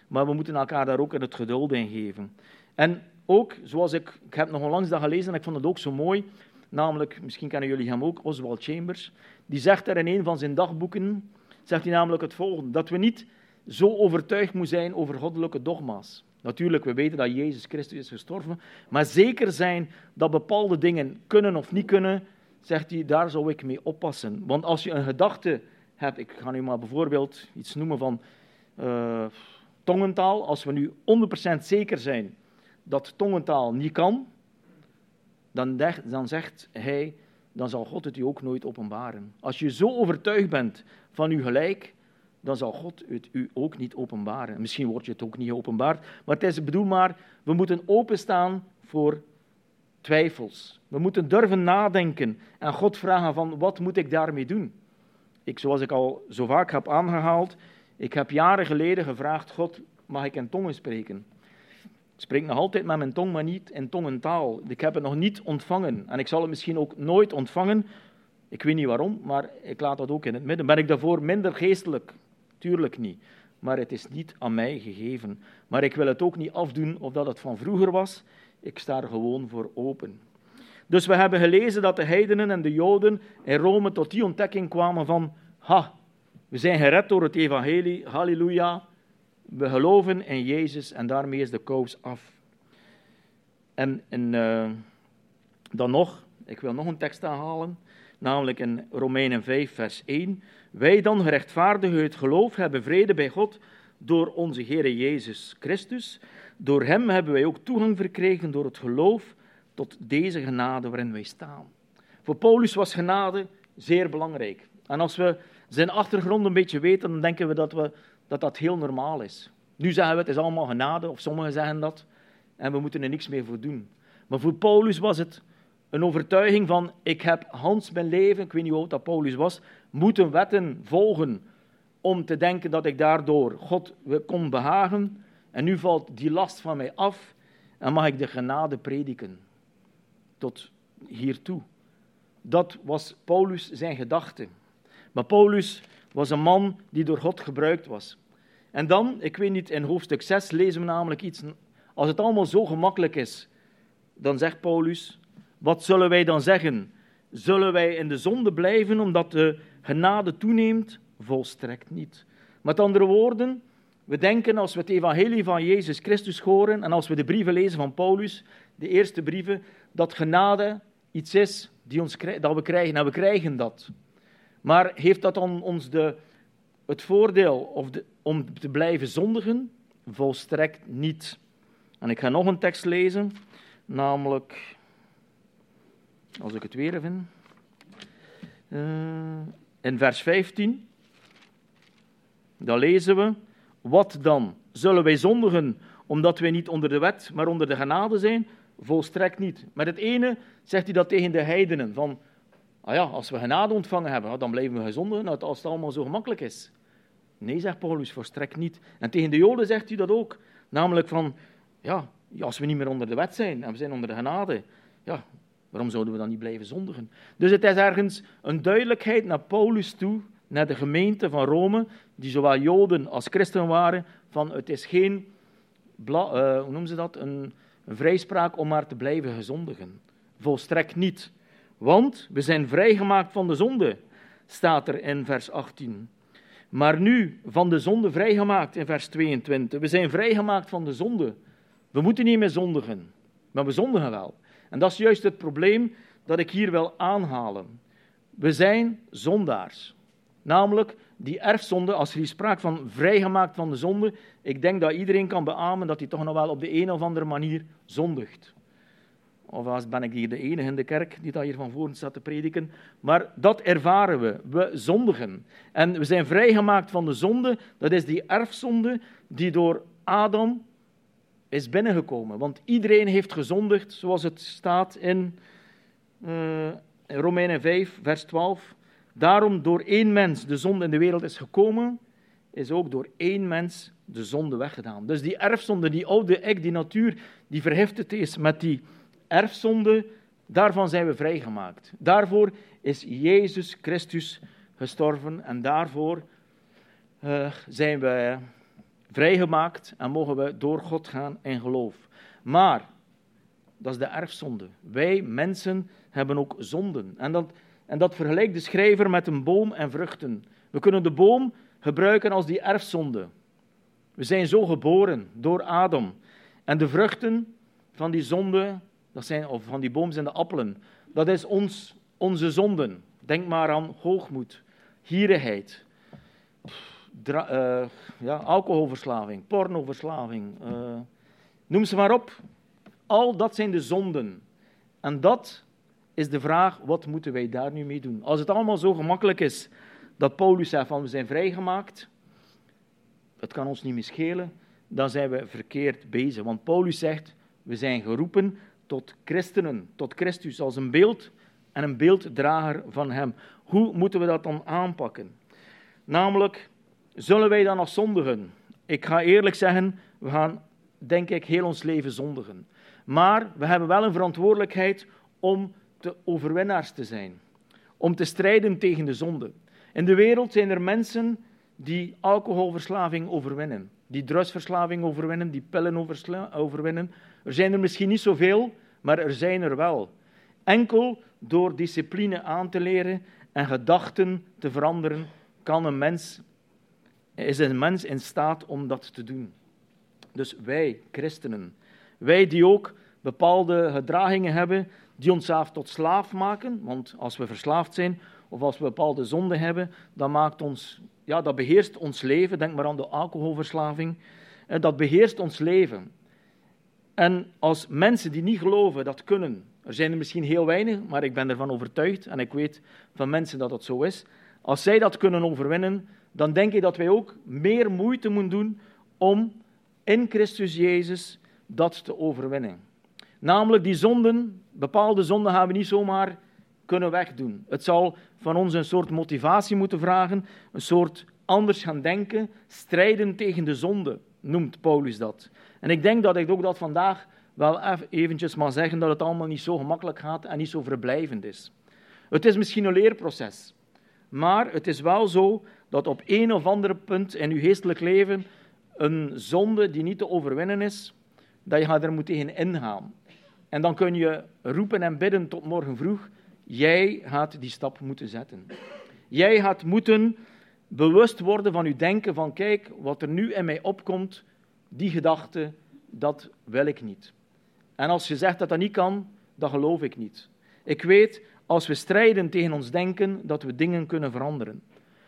Maar we moeten elkaar daar ook in het geduld in geven. En ook, zoals ik, ik heb nog onlangs dat gelezen en ik vond het ook zo mooi, namelijk, misschien kennen jullie hem ook, Oswald Chambers, die zegt er in een van zijn dagboeken, zegt hij namelijk het volgende, dat we niet zo overtuigd moeten zijn over goddelijke dogma's. Natuurlijk, we weten dat Jezus Christus is gestorven, maar zeker zijn dat bepaalde dingen kunnen of niet kunnen, zegt hij, daar zou ik mee oppassen. Want als je een gedachte hebt, ik ga nu maar bijvoorbeeld iets noemen van uh, tongentaal, als we nu 100% zeker zijn dat tongentaal niet kan, dan, dan zegt hij, dan zal God het u ook nooit openbaren. Als je zo overtuigd bent van uw gelijk, dan zal God het u ook niet openbaren. Misschien wordt je het ook niet openbaard, maar het is bedoel maar, we moeten openstaan voor twijfels. We moeten durven nadenken en God vragen van wat moet ik daarmee doen? Ik, zoals ik al zo vaak heb aangehaald, ik heb jaren geleden gevraagd, God, mag ik in tongen spreken? Ik spreek nog altijd met mijn tong, maar niet in tongentaal. Ik heb het nog niet ontvangen en ik zal het misschien ook nooit ontvangen. Ik weet niet waarom, maar ik laat dat ook in het midden. Ben ik daarvoor minder geestelijk? Tuurlijk niet. Maar het is niet aan mij gegeven. Maar ik wil het ook niet afdoen of dat het van vroeger was. Ik sta er gewoon voor open. Dus we hebben gelezen dat de heidenen en de Joden in Rome tot die ontdekking kwamen van, ha, we zijn gered door het evangelie, halleluja, we geloven in Jezus en daarmee is de kous af. En, uh, dan nog, ik wil nog een tekst aanhalen, namelijk in Romeinen 5, vers 1. Wij dan gerechtvaardigen het geloof hebben vrede bij God door onze Heer Jezus Christus. Door Hem hebben wij ook toegang verkregen door het geloof tot deze genade waarin wij staan. Voor Paulus was genade zeer belangrijk. En als we zijn achtergrond een beetje weten, dan denken we dat we, dat, dat heel normaal is. Nu zeggen we het is allemaal genade, of sommigen zeggen dat, en we moeten er niks meer voor doen. Maar voor Paulus was het een overtuiging van, ik heb Hans mijn leven, ik weet niet hoe oud dat Paulus was, moeten wetten volgen om te denken dat ik daardoor God kon behagen. En nu valt die last van mij af en mag ik de genade prediken tot hiertoe. Dat was Paulus zijn gedachte. Maar Paulus was een man die door God gebruikt was. En dan, ik weet niet, in hoofdstuk 6 lezen we namelijk iets. Als het allemaal zo gemakkelijk is, dan zegt Paulus, wat zullen wij dan zeggen? Zullen wij in de zonde blijven omdat de genade toeneemt? Volstrekt niet. Met andere woorden, we denken als we het evangelie van Jezus Christus horen en als we de brieven lezen van Paulus, de eerste brieven, dat genade iets is die ons, dat we krijgen. En we krijgen dat. Maar heeft dat dan ons de, het voordeel of de, om te blijven zondigen? Volstrekt niet. En ik ga nog een tekst lezen, namelijk, als ik het weer vind, uh, in vers 15. Dan lezen we, wat dan? Zullen wij zondigen omdat wij niet onder de wet, maar onder de genade zijn? Volstrekt niet. Met het ene zegt hij dat tegen de heidenen, van, ah ja, als we genade ontvangen hebben, dan blijven we gezondigen als het allemaal zo gemakkelijk is. Nee, zegt Paulus, volstrekt niet. En tegen de joden zegt hij dat ook, namelijk van, ja, als we niet meer onder de wet zijn en we zijn onder de genade, ja, waarom zouden we dan niet blijven zondigen? Dus het is ergens een duidelijkheid naar Paulus toe, naar de gemeente van Rome, die zowel joden als christen waren, van het is geen, uh, hoe noemen ze dat, een, een vrijspraak om maar te blijven gezondigen. Volstrekt niet. Want we zijn vrijgemaakt van de zonde, staat er in vers 18. Maar nu van de zonde vrijgemaakt in vers 22. We zijn vrijgemaakt van de zonde. We moeten niet meer zondigen, maar we zondigen wel. En dat is juist het probleem dat ik hier wil aanhalen. We zijn zondaars. Namelijk die erfzonde, als er hier sprake van vrijgemaakt van de zonde, ik denk dat iedereen kan beamen dat hij toch nog wel op de een of andere manier zondigt. Of als ben ik hier de enige in de kerk die dat hier van voren staat te prediken. Maar dat ervaren we. We zondigen. En we zijn vrijgemaakt van de zonde. Dat is die erfzonde die door Adam is binnengekomen. Want iedereen heeft gezondigd, zoals het staat in, uh, in Romeinen 5, vers 12. Daarom door één mens de zonde in de wereld is gekomen, is ook door één mens de zonde weggedaan. Dus die erfzonde, die oude ik, die natuur, die verheftigd is met die erfzonde, daarvan zijn we vrijgemaakt. Daarvoor is Jezus Christus gestorven en daarvoor uh, zijn we vrijgemaakt en mogen we door God gaan in geloof. Maar, dat is de erfzonde. Wij mensen hebben ook zonden. En dat, en dat vergelijkt de schrijver met een boom en vruchten. We kunnen de boom gebruiken als die erfzonde. We zijn zo geboren door Adam. En de vruchten van die zonde, dat zijn, of van die boom zijn de appelen. Dat is ons, onze zonden. Denk maar aan hoogmoed, gierigheid, uh, ja, alcoholverslaving, pornoverslaving. Uh, noem ze maar op. Al dat zijn de zonden. En dat is de vraag, wat moeten wij daar nu mee doen? Als het allemaal zo gemakkelijk is dat Paulus zegt van we zijn vrijgemaakt, het kan ons niet meer schelen, dan zijn we verkeerd bezig. Want Paulus zegt, we zijn geroepen tot christenen, tot Christus, als een beeld en een beelddrager van Hem. Hoe moeten we dat dan aanpakken? Namelijk, zullen wij dan als zondigen? Ik ga eerlijk zeggen, we gaan, denk ik, heel ons leven zondigen. Maar we hebben wel een verantwoordelijkheid om te overwinnaars te zijn. Om te strijden tegen de zonde. In de wereld zijn er mensen die alcoholverslaving overwinnen. Die drugsverslaving overwinnen, die pillen overwinnen. Er zijn er misschien niet zoveel, maar er zijn er wel. Enkel door discipline aan te leren en gedachten te veranderen, kan een mens, is een mens in staat om dat te doen. Dus wij, christenen, wij die ook bepaalde gedragingen hebben die ons zelf tot slaaf maken, want als we verslaafd zijn of als we bepaalde zonden hebben, dan maakt ons, ja, dat beheerst ons leven. Denk maar aan de alcoholverslaving. Dat beheerst ons leven. En als mensen die niet geloven dat kunnen, er zijn er misschien heel weinig, maar ik ben ervan overtuigd en ik weet van mensen dat dat zo is. Als zij dat kunnen overwinnen, dan denk ik dat wij ook meer moeite moeten doen om in Christus Jezus dat te overwinnen. Namelijk die zonden, bepaalde zonden gaan we niet zomaar kunnen wegdoen. Het zal van ons een soort motivatie moeten vragen, een soort anders gaan denken, strijden tegen de zonde, noemt Paulus dat. En ik denk dat ik ook dat vandaag wel eventjes mag zeggen dat het allemaal niet zo gemakkelijk gaat en niet zo verblijvend is. Het is misschien een leerproces, maar het is wel zo dat op een of ander punt in uw geestelijk leven een zonde die niet te overwinnen is, dat je er moet tegen ingaan. En dan kun je roepen en bidden tot morgen vroeg, jij gaat die stap moeten zetten. Jij gaat moeten bewust worden van je denken van kijk, wat er nu in mij opkomt, die gedachte, dat wil ik niet. En als je zegt dat dat niet kan, dan geloof ik niet. Ik weet, als we strijden tegen ons denken, dat we dingen kunnen veranderen.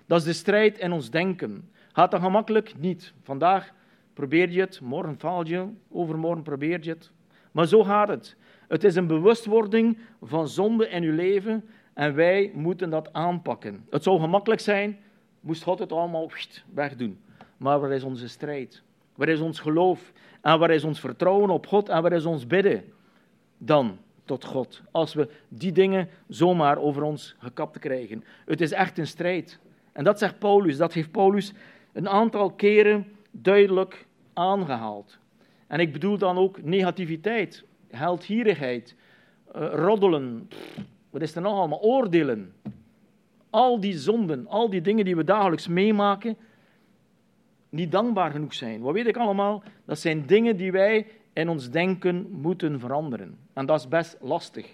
Dat is de strijd in ons denken. Gaat dat gemakkelijk? Niet. Vandaag probeer je het, morgen faal je, overmorgen probeer je het. Maar zo gaat het. Het is een bewustwording van zonde in uw leven en wij moeten dat aanpakken. Het zou gemakkelijk zijn, moest God het allemaal wegdoen. Maar waar is onze strijd? Waar is ons geloof? En waar is ons vertrouwen op God? En waar is ons bidden? Dan tot God. Als we die dingen zomaar over ons gekapt krijgen. Het is echt een strijd. En dat zegt Paulus. Dat heeft Paulus een aantal keren duidelijk aangehaald. En ik bedoel dan ook negativiteit, heldgierigheid, uh, roddelen, wat is er nog allemaal, oordelen. Al die zonden, al die dingen die we dagelijks meemaken, niet dankbaar genoeg zijn. Wat weet ik allemaal? Dat zijn dingen die wij in ons denken moeten veranderen. En dat is best lastig.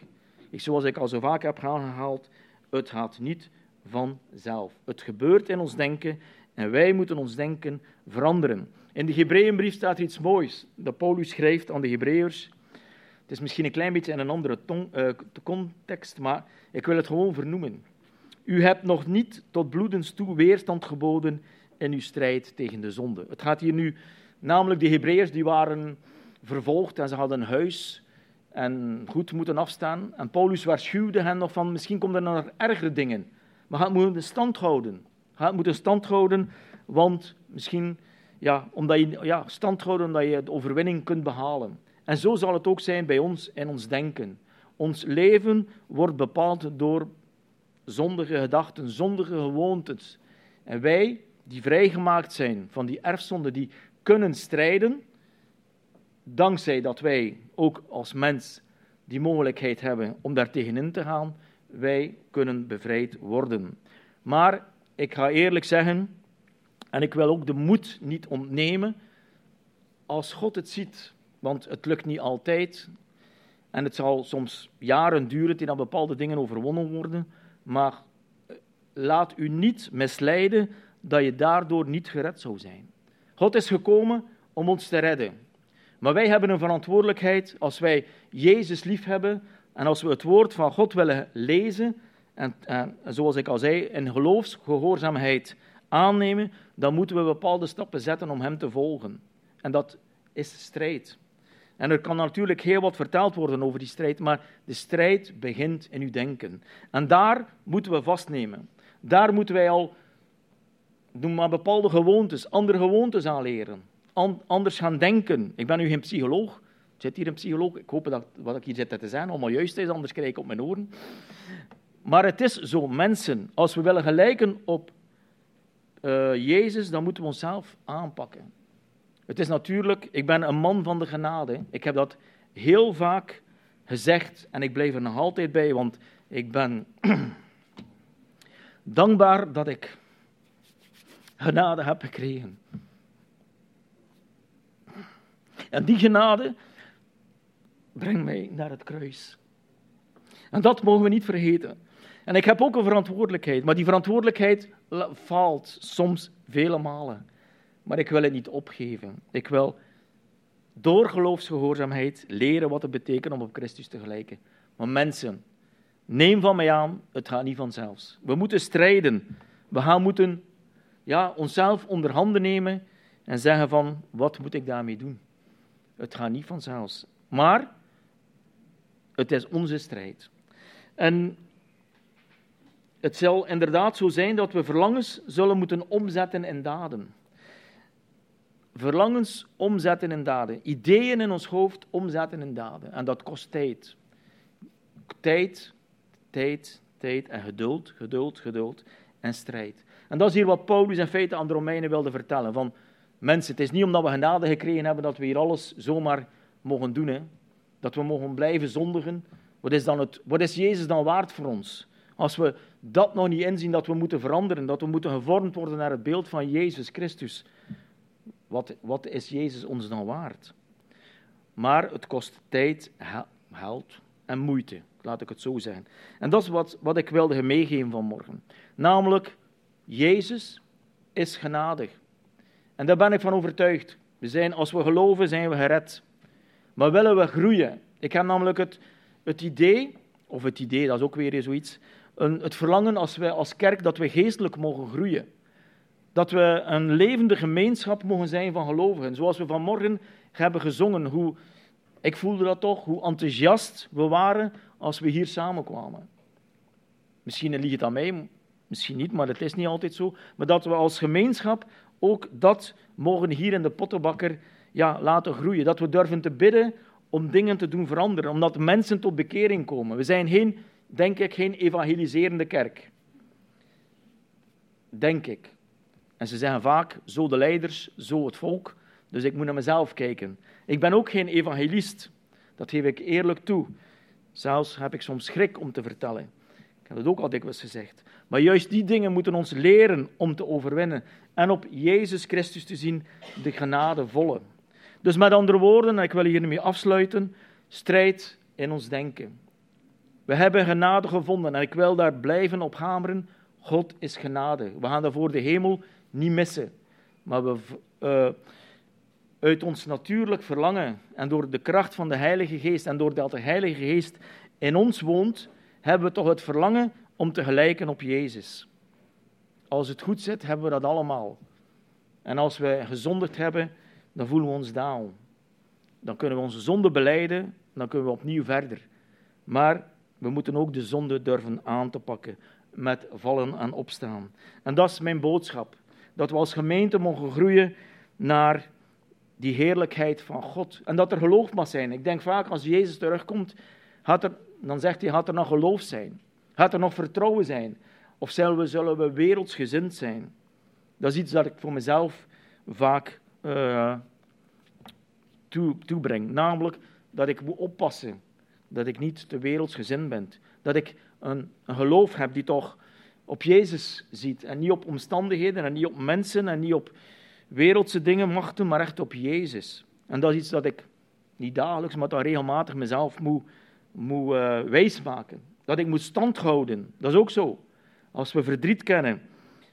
Ik, zoals ik al zo vaak heb aangehaald, het gaat niet vanzelf. Het gebeurt in ons denken en wij moeten ons denken veranderen. In de Hebreeënbrief staat iets moois dat Paulus schrijft aan de Hebreërs. Het is misschien een klein beetje in een andere uh, context, maar ik wil het gewoon vernoemen. U hebt nog niet tot bloedens toe weerstand geboden in uw strijd tegen de zonde. Het gaat hier nu namelijk de Hebreërs die waren vervolgd en ze hadden een huis en goed moeten afstaan. En Paulus waarschuwde hen nog van misschien komen er nog ergere dingen. Maar gaat moeten stand houden. Moeten stand houden, want misschien ja, omdat je ja, stand houden je de overwinning kunt behalen. En zo zal het ook zijn bij ons in ons denken. Ons leven wordt bepaald door zondige gedachten, zondige gewoontes. En wij die vrijgemaakt zijn van die erfzonde, die kunnen strijden, dankzij dat wij ook als mens die mogelijkheid hebben om daar tegenin te gaan, wij kunnen bevrijd worden. Maar ik ga eerlijk zeggen, en ik wil ook de moed niet ontnemen, als God het ziet, want het lukt niet altijd, en het zal soms jaren duren dat bepaalde dingen overwonnen worden, maar laat u niet misleiden dat je daardoor niet gered zou zijn. God is gekomen om ons te redden. Maar wij hebben een verantwoordelijkheid als wij Jezus lief hebben en als we het woord van God willen lezen en, zoals ik al zei, in geloofsgehoorzaamheid aannemen, dan moeten we bepaalde stappen zetten om Hem te volgen. En dat is strijd. En er kan natuurlijk heel wat verteld worden over die strijd, maar de strijd begint in uw denken. En daar moeten we vastnemen. Daar moeten wij al doen maar bepaalde gewoontes, andere gewoontes aanleren. Anders gaan denken. Ik ben nu geen psycholoog, Zit hier een psycholoog? Ik hoop dat wat ik hier zit te zeggen allemaal juist is, anders krijg ik op mijn oren. Maar het is zo, mensen, als we willen gelijken op uh, Jezus, dan moeten we onszelf aanpakken. Het is natuurlijk, ik ben een man van de genade. Ik heb dat heel vaak gezegd en ik blijf er nog altijd bij, want ik ben *clears throat* dankbaar dat ik genade heb gekregen. En die genade brengt mij naar het kruis. En dat mogen we niet vergeten. En ik heb ook een verantwoordelijkheid, maar die verantwoordelijkheid faalt soms vele malen. Maar ik wil het niet opgeven. Ik wil door geloofsgehoorzaamheid leren wat het betekent om op Christus te gelijken. Maar mensen, neem van mij aan, het gaat niet vanzelfs. We moeten strijden. We gaan moeten ja, onszelf onder handen nemen en zeggen van, wat moet ik daarmee doen? Het gaat niet vanzelfs. Maar het is onze strijd. En het zal inderdaad zo zijn dat we verlangens zullen moeten omzetten in daden. Verlangens omzetten in daden. Ideeën in ons hoofd omzetten in daden. En dat kost tijd. Tijd, tijd, tijd en geduld, geduld, geduld en strijd. En dat is hier wat Paulus in feite aan de Romeinen wilde vertellen. Van mensen, het is niet omdat we genade gekregen hebben dat we hier alles zomaar mogen doen. Hè? Dat we mogen blijven zondigen. Wat is, dan het, wat is Jezus dan waard voor ons? Als we dat nog niet inzien, dat we moeten veranderen, dat we moeten gevormd worden naar het beeld van Jezus Christus. Wat, wat is Jezus ons dan waard? Maar het kost tijd, geld en moeite, laat ik het zo zeggen. En dat is wat, wat ik wilde meegeven vanmorgen. Namelijk, Jezus is genadig. En daar ben ik van overtuigd. We zijn, als we geloven, zijn we gered. Maar willen we groeien? Ik heb namelijk het, het idee, of het idee, dat is ook weer zoiets, een, het verlangen als wij als kerk dat we geestelijk mogen groeien. Dat we een levende gemeenschap mogen zijn van gelovigen. Zoals we vanmorgen hebben gezongen, hoe, ik voelde dat toch, hoe enthousiast we waren als we hier samenkwamen. Misschien ligt het aan mij, misschien niet, maar het is niet altijd zo. Maar dat we als gemeenschap ook dat mogen hier in de pottenbakker ja, laten groeien. Dat we durven te bidden om dingen te doen veranderen, omdat mensen tot bekering komen. We zijn geen denk ik, geen evangeliserende kerk. Denk ik. En ze zeggen vaak, zo de leiders, zo het volk. Dus ik moet naar mezelf kijken. Ik ben ook geen evangelist. Dat geef ik eerlijk toe. Zelfs heb ik soms schrik om te vertellen. Ik heb het ook al dikwijls gezegd. Maar juist die dingen moeten ons leren om te overwinnen. En op Jezus Christus te zien, de genadevolle. Dus met andere woorden, en ik wil hiermee afsluiten, strijd in ons denken. We hebben genade gevonden en ik wil daar blijven op hameren. God is genade. We gaan daarvoor de hemel niet missen. Maar we, uh, uit ons natuurlijk verlangen en door de kracht van de Heilige Geest en doordat de Heilige Geest in ons woont, hebben we toch het verlangen om te gelijken op Jezus. Als het goed zit, hebben we dat allemaal. En als we gezondigd hebben, dan voelen we ons down. Dan kunnen we onze zonde beleiden, dan kunnen we opnieuw verder. Maar we moeten ook de zonde durven aan te pakken met vallen en opstaan. En dat is mijn boodschap. Dat we als gemeente mogen groeien naar die heerlijkheid van God. En dat er geloof mag zijn. Ik denk vaak als Jezus terugkomt, er, dan zegt hij, gaat er nog geloof zijn? Gaat er nog vertrouwen zijn? Of zullen we, wereldsgezind zijn? Dat is iets dat ik voor mezelf vaak uh, toe, toebreng. Namelijk dat ik moet oppassen dat ik niet te wereldsgezind ben. Dat ik een, een geloof heb die toch op Jezus ziet en niet op omstandigheden en niet op mensen en niet op wereldse dingen, machten, maar echt op Jezus. En dat is iets dat ik niet dagelijks, maar dan regelmatig mezelf moet, moet uh, wijsmaken. Dat ik moet stand houden. Dat is ook zo. Als we verdriet kennen,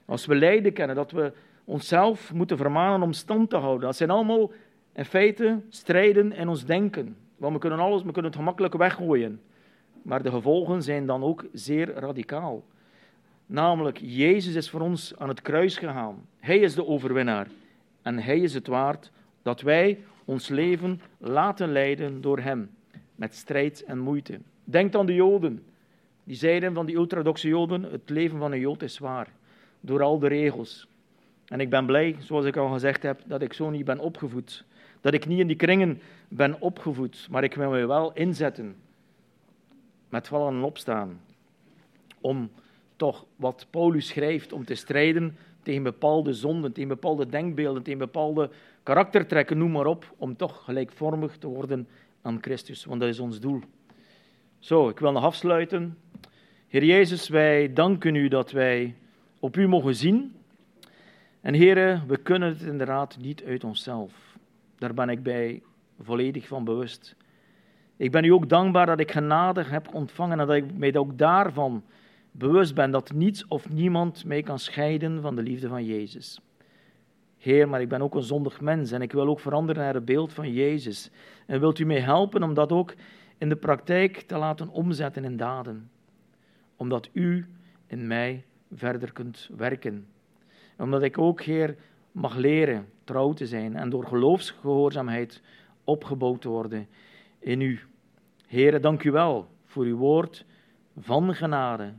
als we lijden kennen, dat we onszelf moeten vermanen om stand te houden. Dat zijn allemaal in feite strijden in ons denken. Want we kunnen alles, we kunnen het gemakkelijk weggooien. Maar de gevolgen zijn dan ook zeer radicaal. Namelijk, Jezus is voor ons aan het kruis gegaan. Hij is de overwinnaar. En hij is het waard dat wij ons leven laten leiden door hem. Met strijd en moeite. Denk aan de Joden. Die zeiden van die ultradoxe Joden, het leven van een Jood is zwaar. Door al de regels. En ik ben blij, zoals ik al gezegd heb, dat ik zo niet ben opgevoed. dat ik niet in die kringen ben opgevoed, maar ik wil me wel inzetten met vallen en opstaan om toch wat Paulus schrijft, om te strijden tegen bepaalde zonden, tegen bepaalde denkbeelden, tegen bepaalde karaktertrekken, noem maar op, om toch gelijkvormig te worden aan Christus, want dat is ons doel. Zo, ik wil nog afsluiten. Heer Jezus, wij danken u dat wij op u mogen zien. En heren, we kunnen het inderdaad niet uit onszelf. Daar ben ik bij volledig van bewust. Ik ben u ook dankbaar dat ik genade heb ontvangen en dat ik mij ook daarvan bewust ben dat niets of niemand mij kan scheiden van de liefde van Jezus. Heer, maar ik ben ook een zondig mens en ik wil ook veranderen naar het beeld van Jezus. En wilt u mij helpen om dat ook in de praktijk te laten omzetten in daden? Omdat u in mij verder kunt werken. Omdat ik ook, Heer, mag leren trouw te zijn en door geloofsgehoorzaamheid opgebouwd te worden in u. Heer, dank u wel voor uw woord van genade,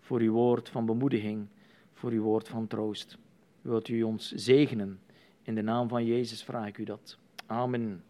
voor uw woord van bemoediging, voor uw woord van troost. Wilt u ons zegenen? In de naam van Jezus vraag ik u dat. Amen.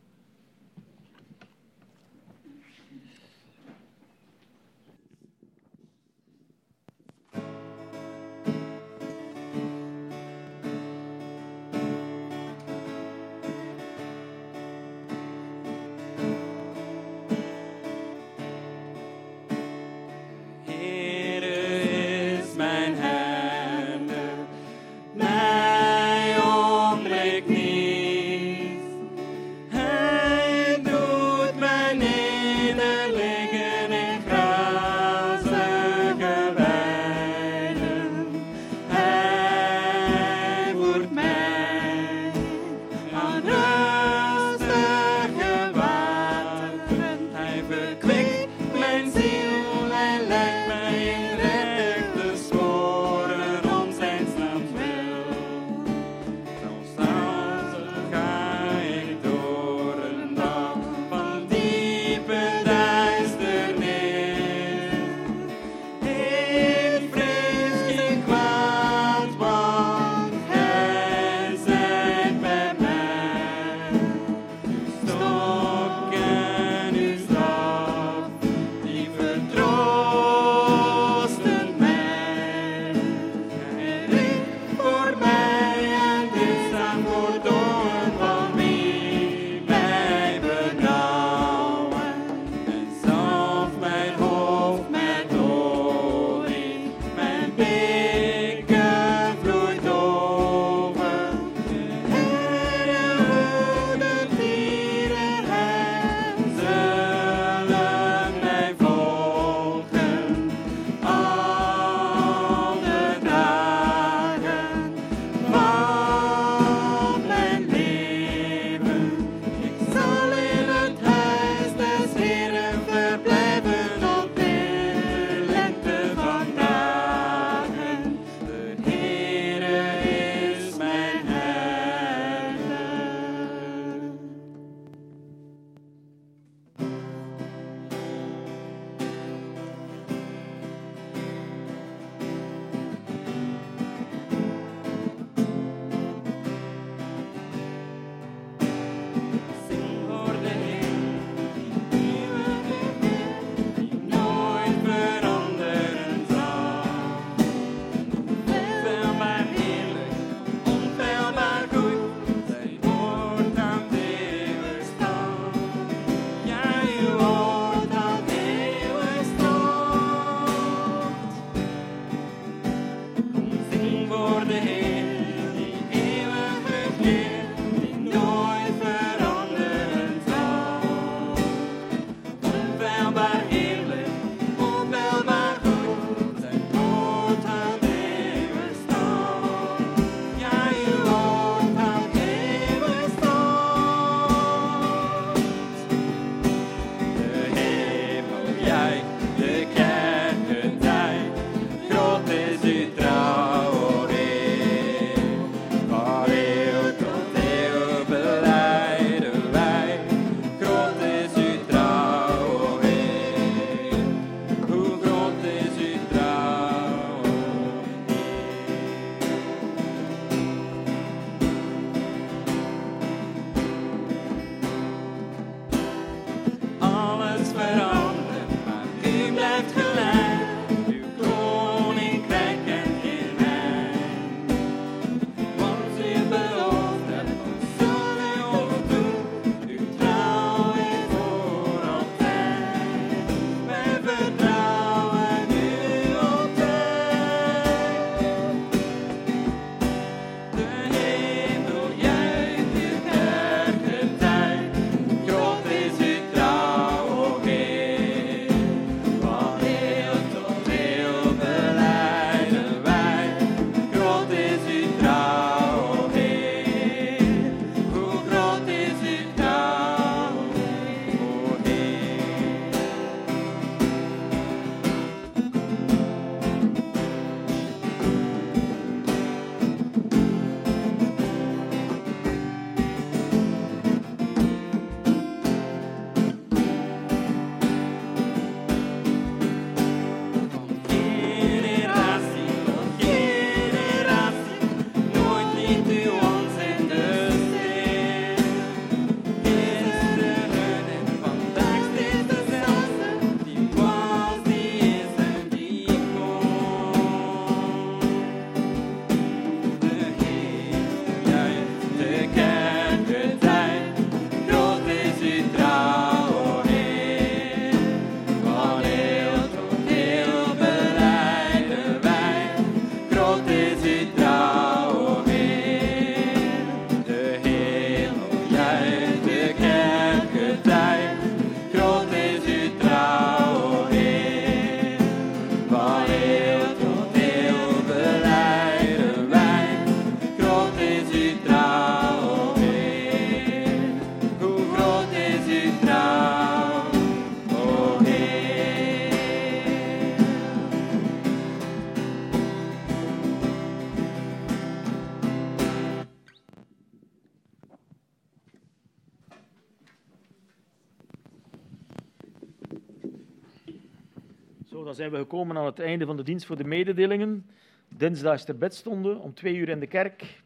Zo, dan zijn we gekomen aan het einde van de dienst voor de mededelingen. Dinsdag is er bedstonden om twee uur in de kerk.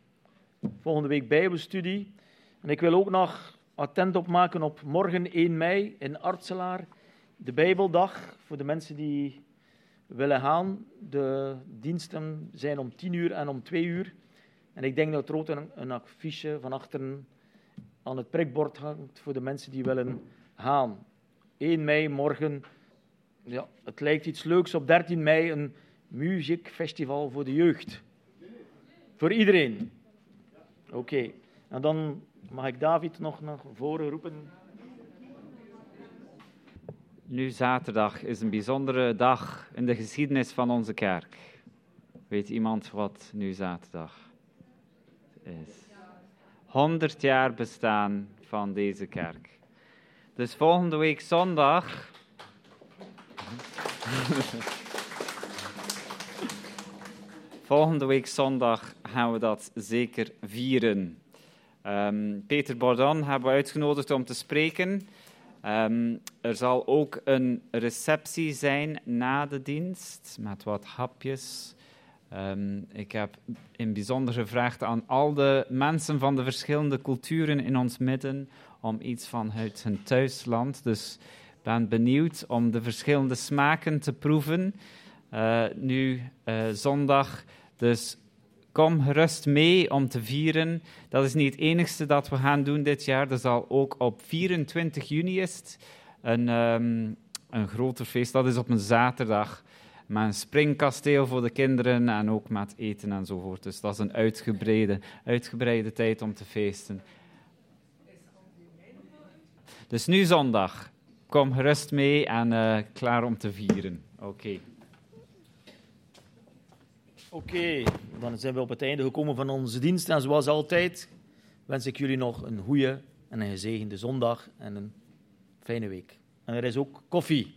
Volgende week bijbelstudie. En ik wil ook nog attent opmaken op morgen 1 mei in Artselaar. De Bijbeldag voor de mensen die willen gaan. De diensten zijn om 10 uur en om 2 uur. En ik denk dat er ook een, een affiche van achteren aan het prikbord hangt voor de mensen die willen gaan. 1 mei morgen ja, het lijkt iets leuks op 13 mei, een muziekfestival voor de jeugd. Voor iedereen. Oké, en dan mag ik David nog naar voren roepen. Nu zaterdag is een bijzondere dag in de geschiedenis van onze kerk. Weet iemand wat nu zaterdag is? 100 jaar bestaan van deze kerk. Dus volgende week zondag *laughs* Volgende week zondag gaan we dat zeker vieren. Um, Peter Bordon hebben we uitgenodigd om te spreken. Um, er zal ook een receptie zijn na de dienst met wat hapjes. Um, ik heb in bijzonder gevraagd aan al de mensen van de verschillende culturen in ons midden om iets vanuit hun thuisland. Dus ben benieuwd om de verschillende smaken te proeven. Uh, nu uh, zondag, dus kom gerust mee om te vieren. Dat is niet het enigste dat we gaan doen dit jaar. Er zal ook op 24 juni is een, um, een groter feest. Dat is op een zaterdag. Met een springkasteel voor de kinderen en ook met eten enzovoort. Dus dat is een uitgebreide, uitgebreide tijd om te feesten. Dus nu zondag, kom gerust mee en uh, klaar om te vieren. Oké. Oké, dan zijn we op het einde gekomen van onze dienst. En zoals altijd wens ik jullie nog een goede en een gezegende zondag en een fijne week. En er is ook koffie.